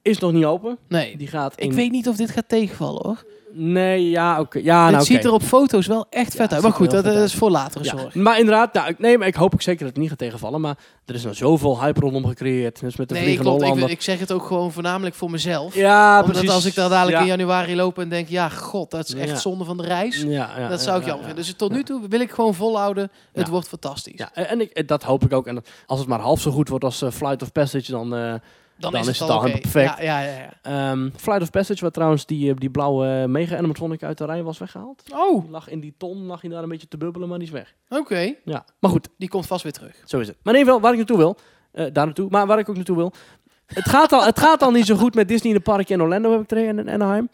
Is nog niet open. Nee, Die gaat ik weet niet of dit gaat tegenvallen hoor. Nee, ja, oké. Ja, het nou, ziet oké. er op foto's wel echt vet uit. Maar ziet goed, dat is voor latere Ja, zorg. maar inderdaad, nou, ik- nee, maar ik hoop ook zeker dat het niet gaat tegenvallen. Maar er is nou zoveel hype rondom gecreëerd. Dus met de Nee, klopt. Ik, ik zeg het ook gewoon voornamelijk voor mezelf. Ja, Omdat precies. als ik daar dadelijk ja. in januari loop en denk, ja, god, dat is echt zonde van de reis. Ja, ja, dat zou ik ja, jammer ja, vinden. Dus tot nu toe wil ik gewoon volhouden. Het wordt fantastisch. Ja, en ik, dat hoop ik ook. En als het maar half zo goed wordt als eh, Flight of Passage, dan... eh, dan, dan is, het het al oké. perfect. Ja, ja, ja, ehm, Flight of Passage, waar trouwens die, eh, die blauwe mega animatronic uit de rij was weggehaald. Oh, Die lag in die ton, lag hij daar een beetje te bubbelen, maar die is weg. oké. Ja, maar goed, Die komt vast weer terug. zo is het. Maar in ieder geval, waar ik naartoe wil, eh, daar naartoe, maar waar ik ook naartoe wil. Het gaat, al, het gaat al niet zo goed met Disney in de park in Orlando, heb ik er een, en in Anaheim.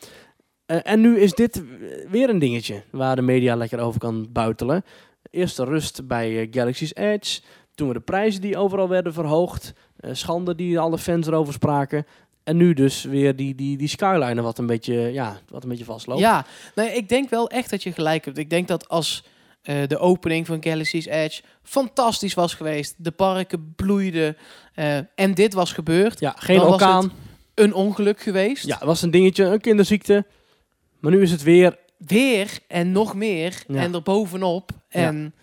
Eh, en nu is dit weer een dingetje waar de media lekker over kan buitelen. Eerst de rust bij eh, Galaxy's Edge. Toen we de prijzen die overal werden verhoogd. Eh, schande die alle fans erover spraken. En nu dus weer die, die, die Skyliner wat een beetje, ja, wat een beetje vastloopt. Ja, nee, ik denk wel echt dat je gelijk hebt. Ik denk dat als eh, de opening van Galaxy's Edge fantastisch was geweest, de parken bloeiden eh, en dit was gebeurd, Ja, geen orkaan. een ongeluk geweest. Ja, het was een dingetje, een kinderziekte. Maar nu is het weer Weer en nog meer Ja. en er bovenop. En ja.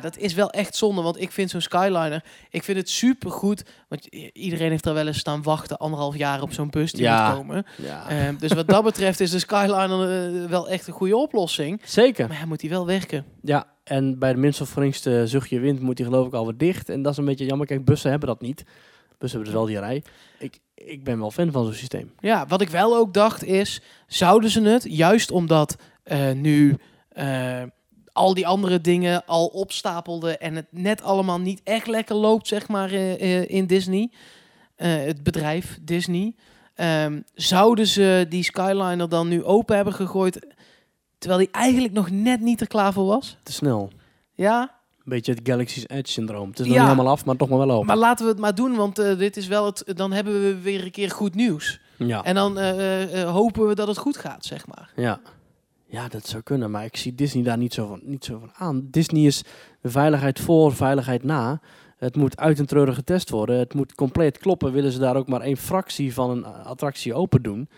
Dat is wel echt zonde, want ik vind zo'n Skyliner, ik vind het super goed, want iedereen heeft er wel eens staan wachten anderhalf jaar op zo'n bus die Ja. moet komen. Ja, Ehm, dus wat dat betreft is de Skyliner eh, wel echt een goede oplossing. zeker. Maar hij moet die wel werken. Ja, en bij de minst of geringste zuchtje wind moet die geloof ik alweer dicht. En dat is een beetje jammer. Kijk, bussen hebben dat niet. Bussen hebben dus wel die rij. Ik, ik ben wel fan van zo'n systeem. Ja, wat ik wel ook dacht is, zouden ze het, juist omdat eh, nu eh, al die andere dingen al opstapelden en het net allemaal niet echt lekker loopt, zeg maar, eh, eh, in Disney, eh, het bedrijf Disney, ehm, zouden ze die Skyliner dan nu open hebben gegooid, terwijl die eigenlijk nog net niet er klaar voor was? Te snel. Ja, Een beetje het Galaxy's Edge syndroom. Het is nog Ja. niet helemaal af, maar toch maar wel open. maar laten we het maar doen, want dit is wel het, dan hebben we weer een keer goed nieuws. ja. En dan hopen we dat het goed gaat, zeg maar. ja. Ja, dat zou kunnen. Maar ik zie Disney daar niet zo van, niet zo van aan. Disney is veiligheid voor, veiligheid na. Het moet uit en treurig getest worden. Het moet compleet kloppen. Willen ze daar ook maar één fractie van een eh, attractie open doen?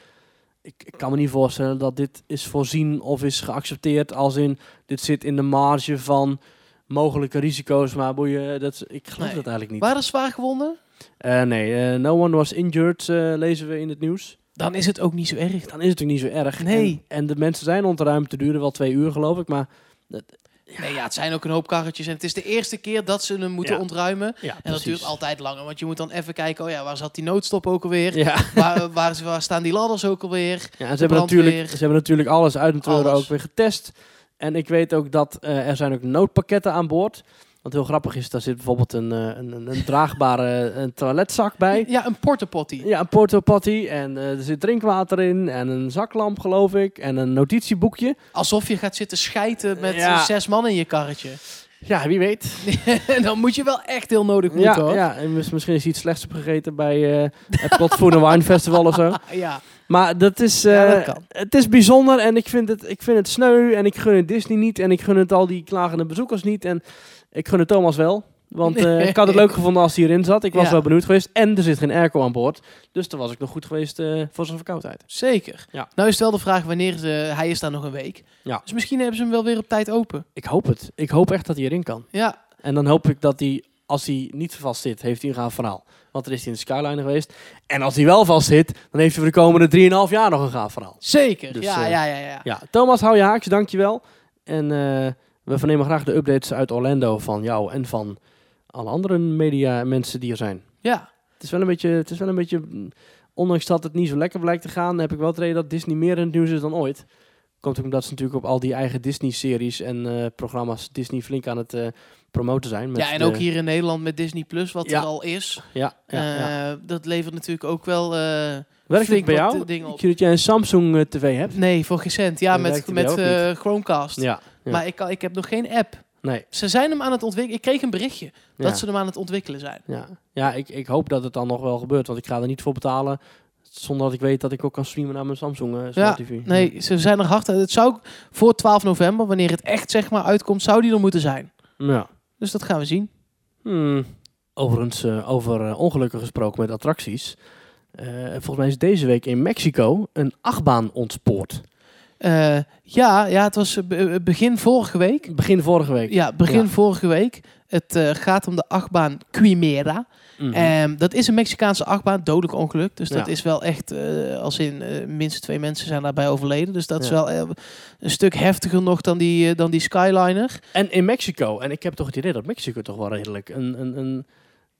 Ik, ik kan me niet voorstellen dat dit is voorzien of is geaccepteerd als in... Dit zit in de marge van mogelijke risico's, maar boeien, dat, ik geloof Nee. dat eigenlijk niet. Waren zwaar gewonden? Eh, nee, eh, no one was injured, lezen we in het nieuws. Dan is het ook niet zo erg. Dan is het natuurlijk niet zo erg. Nee. En, en de mensen zijn ontruimd, te duren wel twee uur geloof ik, maar... Nee, ja, het zijn ook een hoop karretjes. En het is de eerste keer dat ze hem moeten Ja. ontruimen. Ja, En dat duurt altijd langer. Want je moet dan even kijken, oh ja, waar zat die noodstop ook alweer? Ja. Waar, waar, waar staan die ladders ook alweer? Ja, en ze, hebben natuurlijk, ze hebben natuurlijk alles uit en Alles. ook weer getest. En ik weet ook dat eh, er zijn ook noodpakketten aan boord. Want heel grappig is, daar zit bijvoorbeeld een, eh, een, een, een draagbare een toiletzak bij. Ja, een portapotty. Ja, een portopatty en eh, er zit drinkwater in en een zaklamp geloof ik en een notitieboekje. Alsof je gaat zitten schijten met Ja. eh, zes man in je karretje. Ja, wie weet. dan moet je wel echt heel nodig moeten Ja, hoor. ja en mis- misschien is iets slechts opgegeten bij eh, het and Wine Festival of zo. Ja. Maar dat is, Ja, eh, dat kan. het is bijzonder en ik vind, het, ik vind het sneu en ik gun het Disney niet en ik gun het al die klagende bezoekers niet en ik gun het Thomas wel. Want eh, ik had het leuk gevonden als hij erin zat. Ik was Ja. wel benieuwd geweest. En er zit geen airco aan boord. Dus dan was ik nog goed geweest eh, voor zijn verkoudheid. Zeker. Ja. Nou is het wel de vraag wanneer ze... Hij is daar nog een week. Ja. Dus misschien hebben ze hem wel weer op tijd open. Ik hoop het. Ik hoop echt dat hij erin kan. Ja. En dan hoop ik dat hij, als hij niet vast zit, heeft hij een gaaf verhaal. Want dan is hij in de Skyliner geweest. En als hij wel vast zit, dan heeft hij voor de komende 3,5 jaar nog een gaaf verhaal. Zeker. Dus, ja, eh, ja, ja, ja. Ja, Thomas, hou je haakjes, dankjewel. En we vernemen graag de updates uit Orlando van jou en van alle andere media mensen die er zijn. Ja. Het is wel een beetje, het is wel een beetje, mm, ondanks dat het niet zo lekker blijkt te gaan, heb ik wel het reden dat Disney meer in het nieuws is dan ooit. Komt ook omdat ze natuurlijk op al die eigen Disney-series en eh, programma's Disney flink aan het eh, promoten zijn. met Ja, en de- ook hier in Nederland met Disney Plus, wat Ja. er al is. Ja, ja, ja. Eh, Dat levert natuurlijk ook wel Werkt het bij jou? Ik zie dat jij een Samsung TV hebt. Nee, voor geen cent. Ja, met, met Chromecast. Ja, ja. Maar ik, kan, ik heb nog geen app. nee. Ze zijn hem aan het ontwikkelen. Ik kreeg een berichtje Ja. dat ze hem aan het ontwikkelen zijn. Ja, ja ik, ik hoop dat het dan nog wel gebeurt, want ik ga er niet voor betalen zonder dat ik weet dat ik ook kan streamen naar mijn Samsung eh, Ja, Smart TV. Nee, ze zijn er hard. Het zou voor 12 november, wanneer het echt zeg maar uitkomt, zou die er moeten zijn. Ja. Dus dat gaan we zien. Hmm. Overigens, eh, over eh, ongelukken gesproken met attracties. Volgens mij is deze week in Mexico een achtbaan ontspoord. Eh, ja, ja, het was eh, eh, begin vorige week. Begin vorige week. Ja, begin Ja. vorige week. Het gaat om de achtbaan Quimera. Ehm, dat is een Mexicaanse achtbaan, dodelijk ongeluk. Dus dat Ja. is wel echt, als in minstens twee mensen zijn daarbij overleden. Dus dat is wel een stuk heftiger nog dan die, dan die Skyliner. En in Mexico, en ik heb toch het idee dat Mexico toch wel redelijk een, een, een,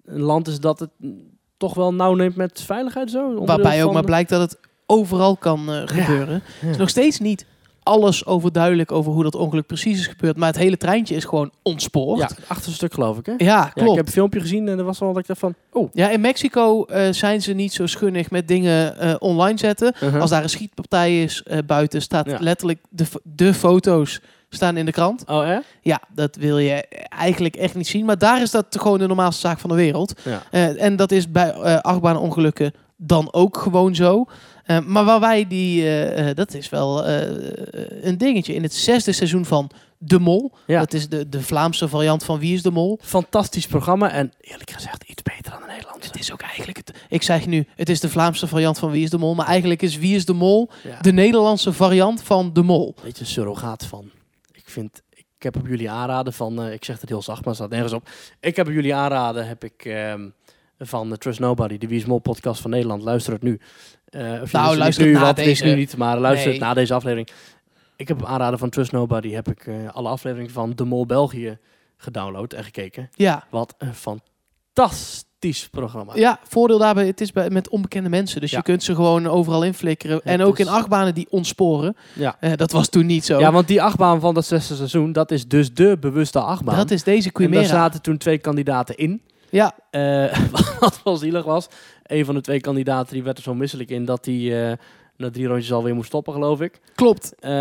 een land is dat het mm, toch wel nauw neemt met veiligheid zo. Waarbij ook maar blijkt dat het overal kan eh, gebeuren. Is nog steeds niet alles overduidelijk over hoe dat ongeluk precies is gebeurd. Maar het hele treintje is gewoon ontspoord. Ja, het achterste stuk geloof ik hè? Ja, Ja, klopt. ik heb een filmpje gezien en er was wel dat ik dacht van, oh. Ja, in Mexico eh, zijn ze niet zo schunnig met dingen eh, online zetten. uh-huh. Als daar een schietpartij is buiten, staat letterlijk de, de foto's staan in de krant. Oh hè? Ja, dat wil je eigenlijk echt niet zien. Maar daar is dat gewoon de normaalste zaak van de wereld. Ja. En dat is bij eh achtbaanongelukken dan ook gewoon zo. Eh, maar waar wij die, eh, eh, dat is wel een dingetje. In het zesde seizoen van De Mol. Ja. Dat is de, de Vlaamse variant van Wie is de Mol. Fantastisch programma en eerlijk gezegd iets beter dan de Nederlandse. Het is ook eigenlijk, het, ik zeg nu, het is de Vlaamse variant van Wie is de Mol. Maar eigenlijk is Wie is de Mol Ja. de Nederlandse variant van De Mol. beetje een surrogaat van. Ik vind, ik heb op jullie aanraden van, ik zeg het heel zacht, maar het staat nergens op. Ik heb op jullie aanraden, heb ik ehm, van de Trust Nobody, de Wie is Mol podcast van Nederland, luister het nu. Eh, of Nou, luister nu, het na want het is deze. nu niet, maar luister het na deze aflevering. Ik heb aanraden van Trust Nobody, heb ik eh, alle afleveringen van De Mol België gedownload en gekeken. Ja, Wat een fantastisch programma. Ja, voordeel daarbij, het is bij, met onbekende mensen. Dus Ja. je kunt ze gewoon overal inflikkeren. En ook is- in achtbanen die ontsporen. Ja. Eh, dat was toen niet zo. Ja, want die achtbaan van dat zesde seizoen, dat is dus de bewuste achtbaan. dat is deze en daar Quimera. zaten toen twee kandidaten in. Ja, Eh, wat wel zielig was. Een van de twee kandidaten die werd er zo misselijk in dat hij eh, na drie rondjes alweer moest stoppen, geloof ik. klopt. Ehm,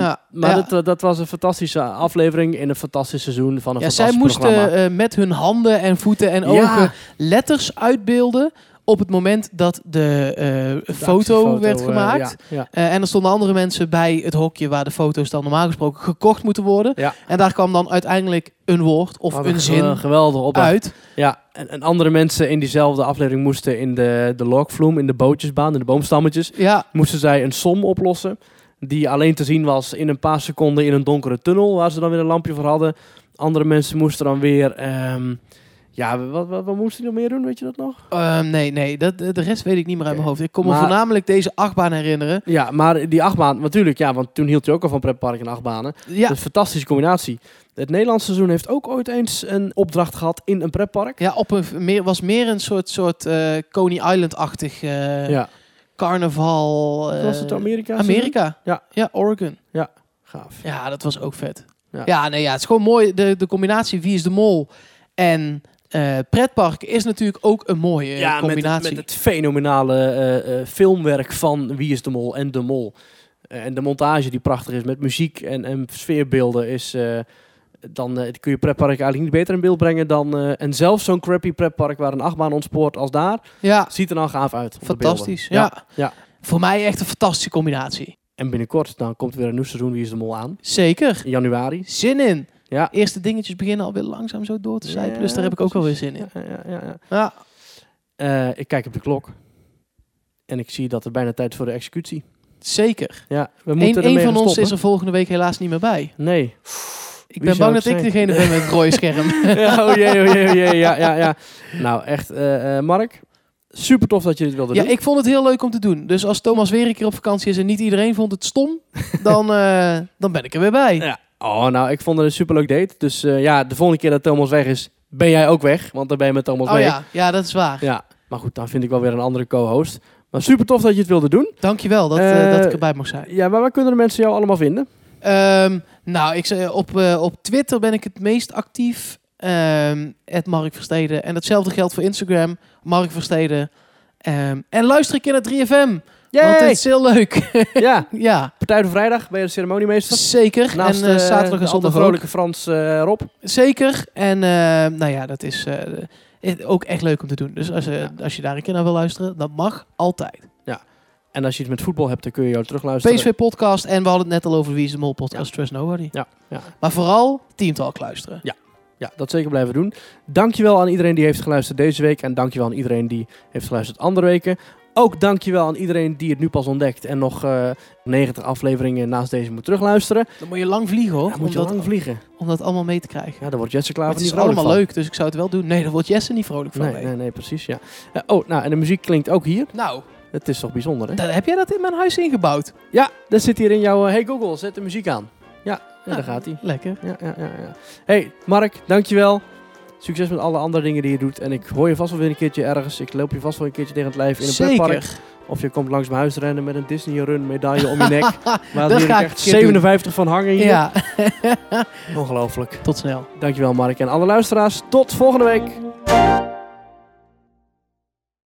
Ja, maar ja. Dat, dat was een fantastische aflevering in een fantastisch seizoen van een Ja, zij fantastisch programma. moesten eh, met hun handen en voeten en ogen letters uitbeelden op het moment dat de, eh, De foto werd eh, gemaakt. ja, ja. Eh, en er stonden andere mensen bij het hokje waar de foto's dan normaal gesproken gekocht moeten worden. Ja. En daar kwam dan uiteindelijk een woord of een zin geweldig opdracht. uit. Ja, en, en andere mensen in diezelfde aflevering moesten in de, de logvloem, in de bootjesbaan, in de boomstammetjes, Ja, moesten zij een som oplossen. Die alleen te zien was in een paar seconden in een donkere tunnel, waar ze dan weer een lampje voor hadden. Andere mensen moesten dan weer. ehm, ja, wat, wat, wat moesten die nog meer doen? Weet je dat nog? Ehm, nee, nee, dat, de rest weet ik niet meer uit mijn hoofd. Ik kon me Maar- voornamelijk deze achtbaan herinneren. Ja, maar die achtbaan, natuurlijk, ja, want toen hield je ook al van pretpark en achtbanen. Ja, Dat is een fantastische combinatie. Het Nederlandse seizoen heeft ook ooit eens een opdracht gehad in een pretpark. ja op een, meer, was meer een soort, soort eh, Coney Island-achtig eh, ja. carnaval. eh, was het Amerika? Amerika. Ja. ja, Oregon. Gaaf. Ja, dat was ook vet. Ja. Ja, nee, ja, het is gewoon mooi. De, de combinatie Wie is de Mol en eh, pretpark is natuurlijk ook een mooie Ja, met, combinatie. met het fenomenale eh, eh, filmwerk van Wie is de Mol en De Mol. Eh, en de montage die prachtig is met muziek en, en sfeerbeelden is... eh, dan eh, kun je pretpark eigenlijk niet beter in beeld brengen dan... eh, en zelfs zo'n crappy pretpark waar een achtbaan ontspoort als daar... ja, ziet er dan gaaf uit. fantastisch. Ja. ja. Voor mij echt een fantastische combinatie. En binnenkort dan komt weer een nieuw seizoen Wie is de Mol aan. Zeker. In januari. Zin in. Ja. Eerste dingetjes beginnen alweer langzaam zo door te sijpelen. Ja, dus daar heb ik ook wel weer zin in. Ja, ja, ja, ja. Ja, Eh, ik kijk op de klok. En ik zie dat het bijna tijd is voor de executie. zeker. Ja, we Eén moeten een ermee van ons stoppen. is er volgende week helaas niet meer bij. Nee. Ik Wie ben bang dat ik degene ben met het rode scherm. ja, oh jee, oh jee, oh jee. Ja, ja, ja. Nou, echt, eh, eh, Mark. Super tof dat je dit wilde Ja, doen. ik vond het heel leuk om te doen. Dus als Thomas weer een keer op vakantie is en niet iedereen vond het stom, dan, dan ben ik er weer bij. Ja. Oh, nou, ik vond het een superleuk date. Dus eh, ja, de volgende keer dat Thomas weg is, ben jij ook weg. Want dan ben je met Thomas oh mee. ja, ja, dat is waar. Ja, maar goed, dan vind ik wel weer een andere co-host. Maar super tof dat je het wilde doen. Dankjewel dat, eh, Eh, dat ik erbij mag zijn. Ja, maar waar kunnen de mensen jou allemaal vinden? Ehm, nou, ik, op, eh, op Twitter ben ik het meest actief. Ehm Mark Versteden. En datzelfde geldt voor Instagram. Mark Versteden. Ehm, en luister een keer naar 3FM. Want het is heel leuk. ja, ja, Partij van Vrijdag ben je de ceremoniemeester. zeker. Naast en eh, eh, zaterdag en de zondag vrolijke Frans eh, Rob. Zeker. En eh, nou ja, dat is ook echt leuk om te doen. Dus als, Ja. als je daar een keer naar wil luisteren, dat mag altijd. En als je iets met voetbal hebt, dan kun je jou terugluisteren. PSV podcast en we hadden het net al over Wie is de Mol podcast, Trust Nobody. Ja, ja. Maar vooral Team Talk luisteren. Ja, dat zeker blijven doen. Dankjewel aan iedereen die heeft geluisterd deze week. En dankjewel aan iedereen die heeft geluisterd andere weken. Ook dankjewel aan iedereen die het nu pas ontdekt. En nog eh 90 afleveringen naast deze moet terugluisteren. Dan moet je lang vliegen hoor, Dan om, moet je dat, lang vliegen. om dat allemaal mee te krijgen. Ja, daar wordt Jesse Maar Klaver het is allemaal van. leuk, dus ik zou het wel doen. Nee, daar wordt Jesse niet vrolijk van. Nee, nee. nee, nee, precies, ja. Ja, Oh, nou, en de muziek klinkt ook hier. Nou, Het is toch bijzonder, hè? daar, heb jij dat in mijn huis ingebouwd? Ja, dat zit hier in jouw... eh, hey Google, zet de muziek aan. Ja, ja daar Ah. gaat hij. Lekker. Ja, ja, ja, ja. Hey, Mark, dankjewel. Succes met alle andere dingen die je doet. En ik hoor je vast wel weer een keertje ergens. Ik loop je vast wel een keertje tegen het lijf in een pretpark. Zeker. Of je komt langs mijn huis rennen met een Disney Run medaille om je nek. Waar Dat hier ik echt een keer doen. 57 van hangen hier. Ja, Ongelooflijk. tot snel. Dankjewel Mark. En alle luisteraars, tot volgende week.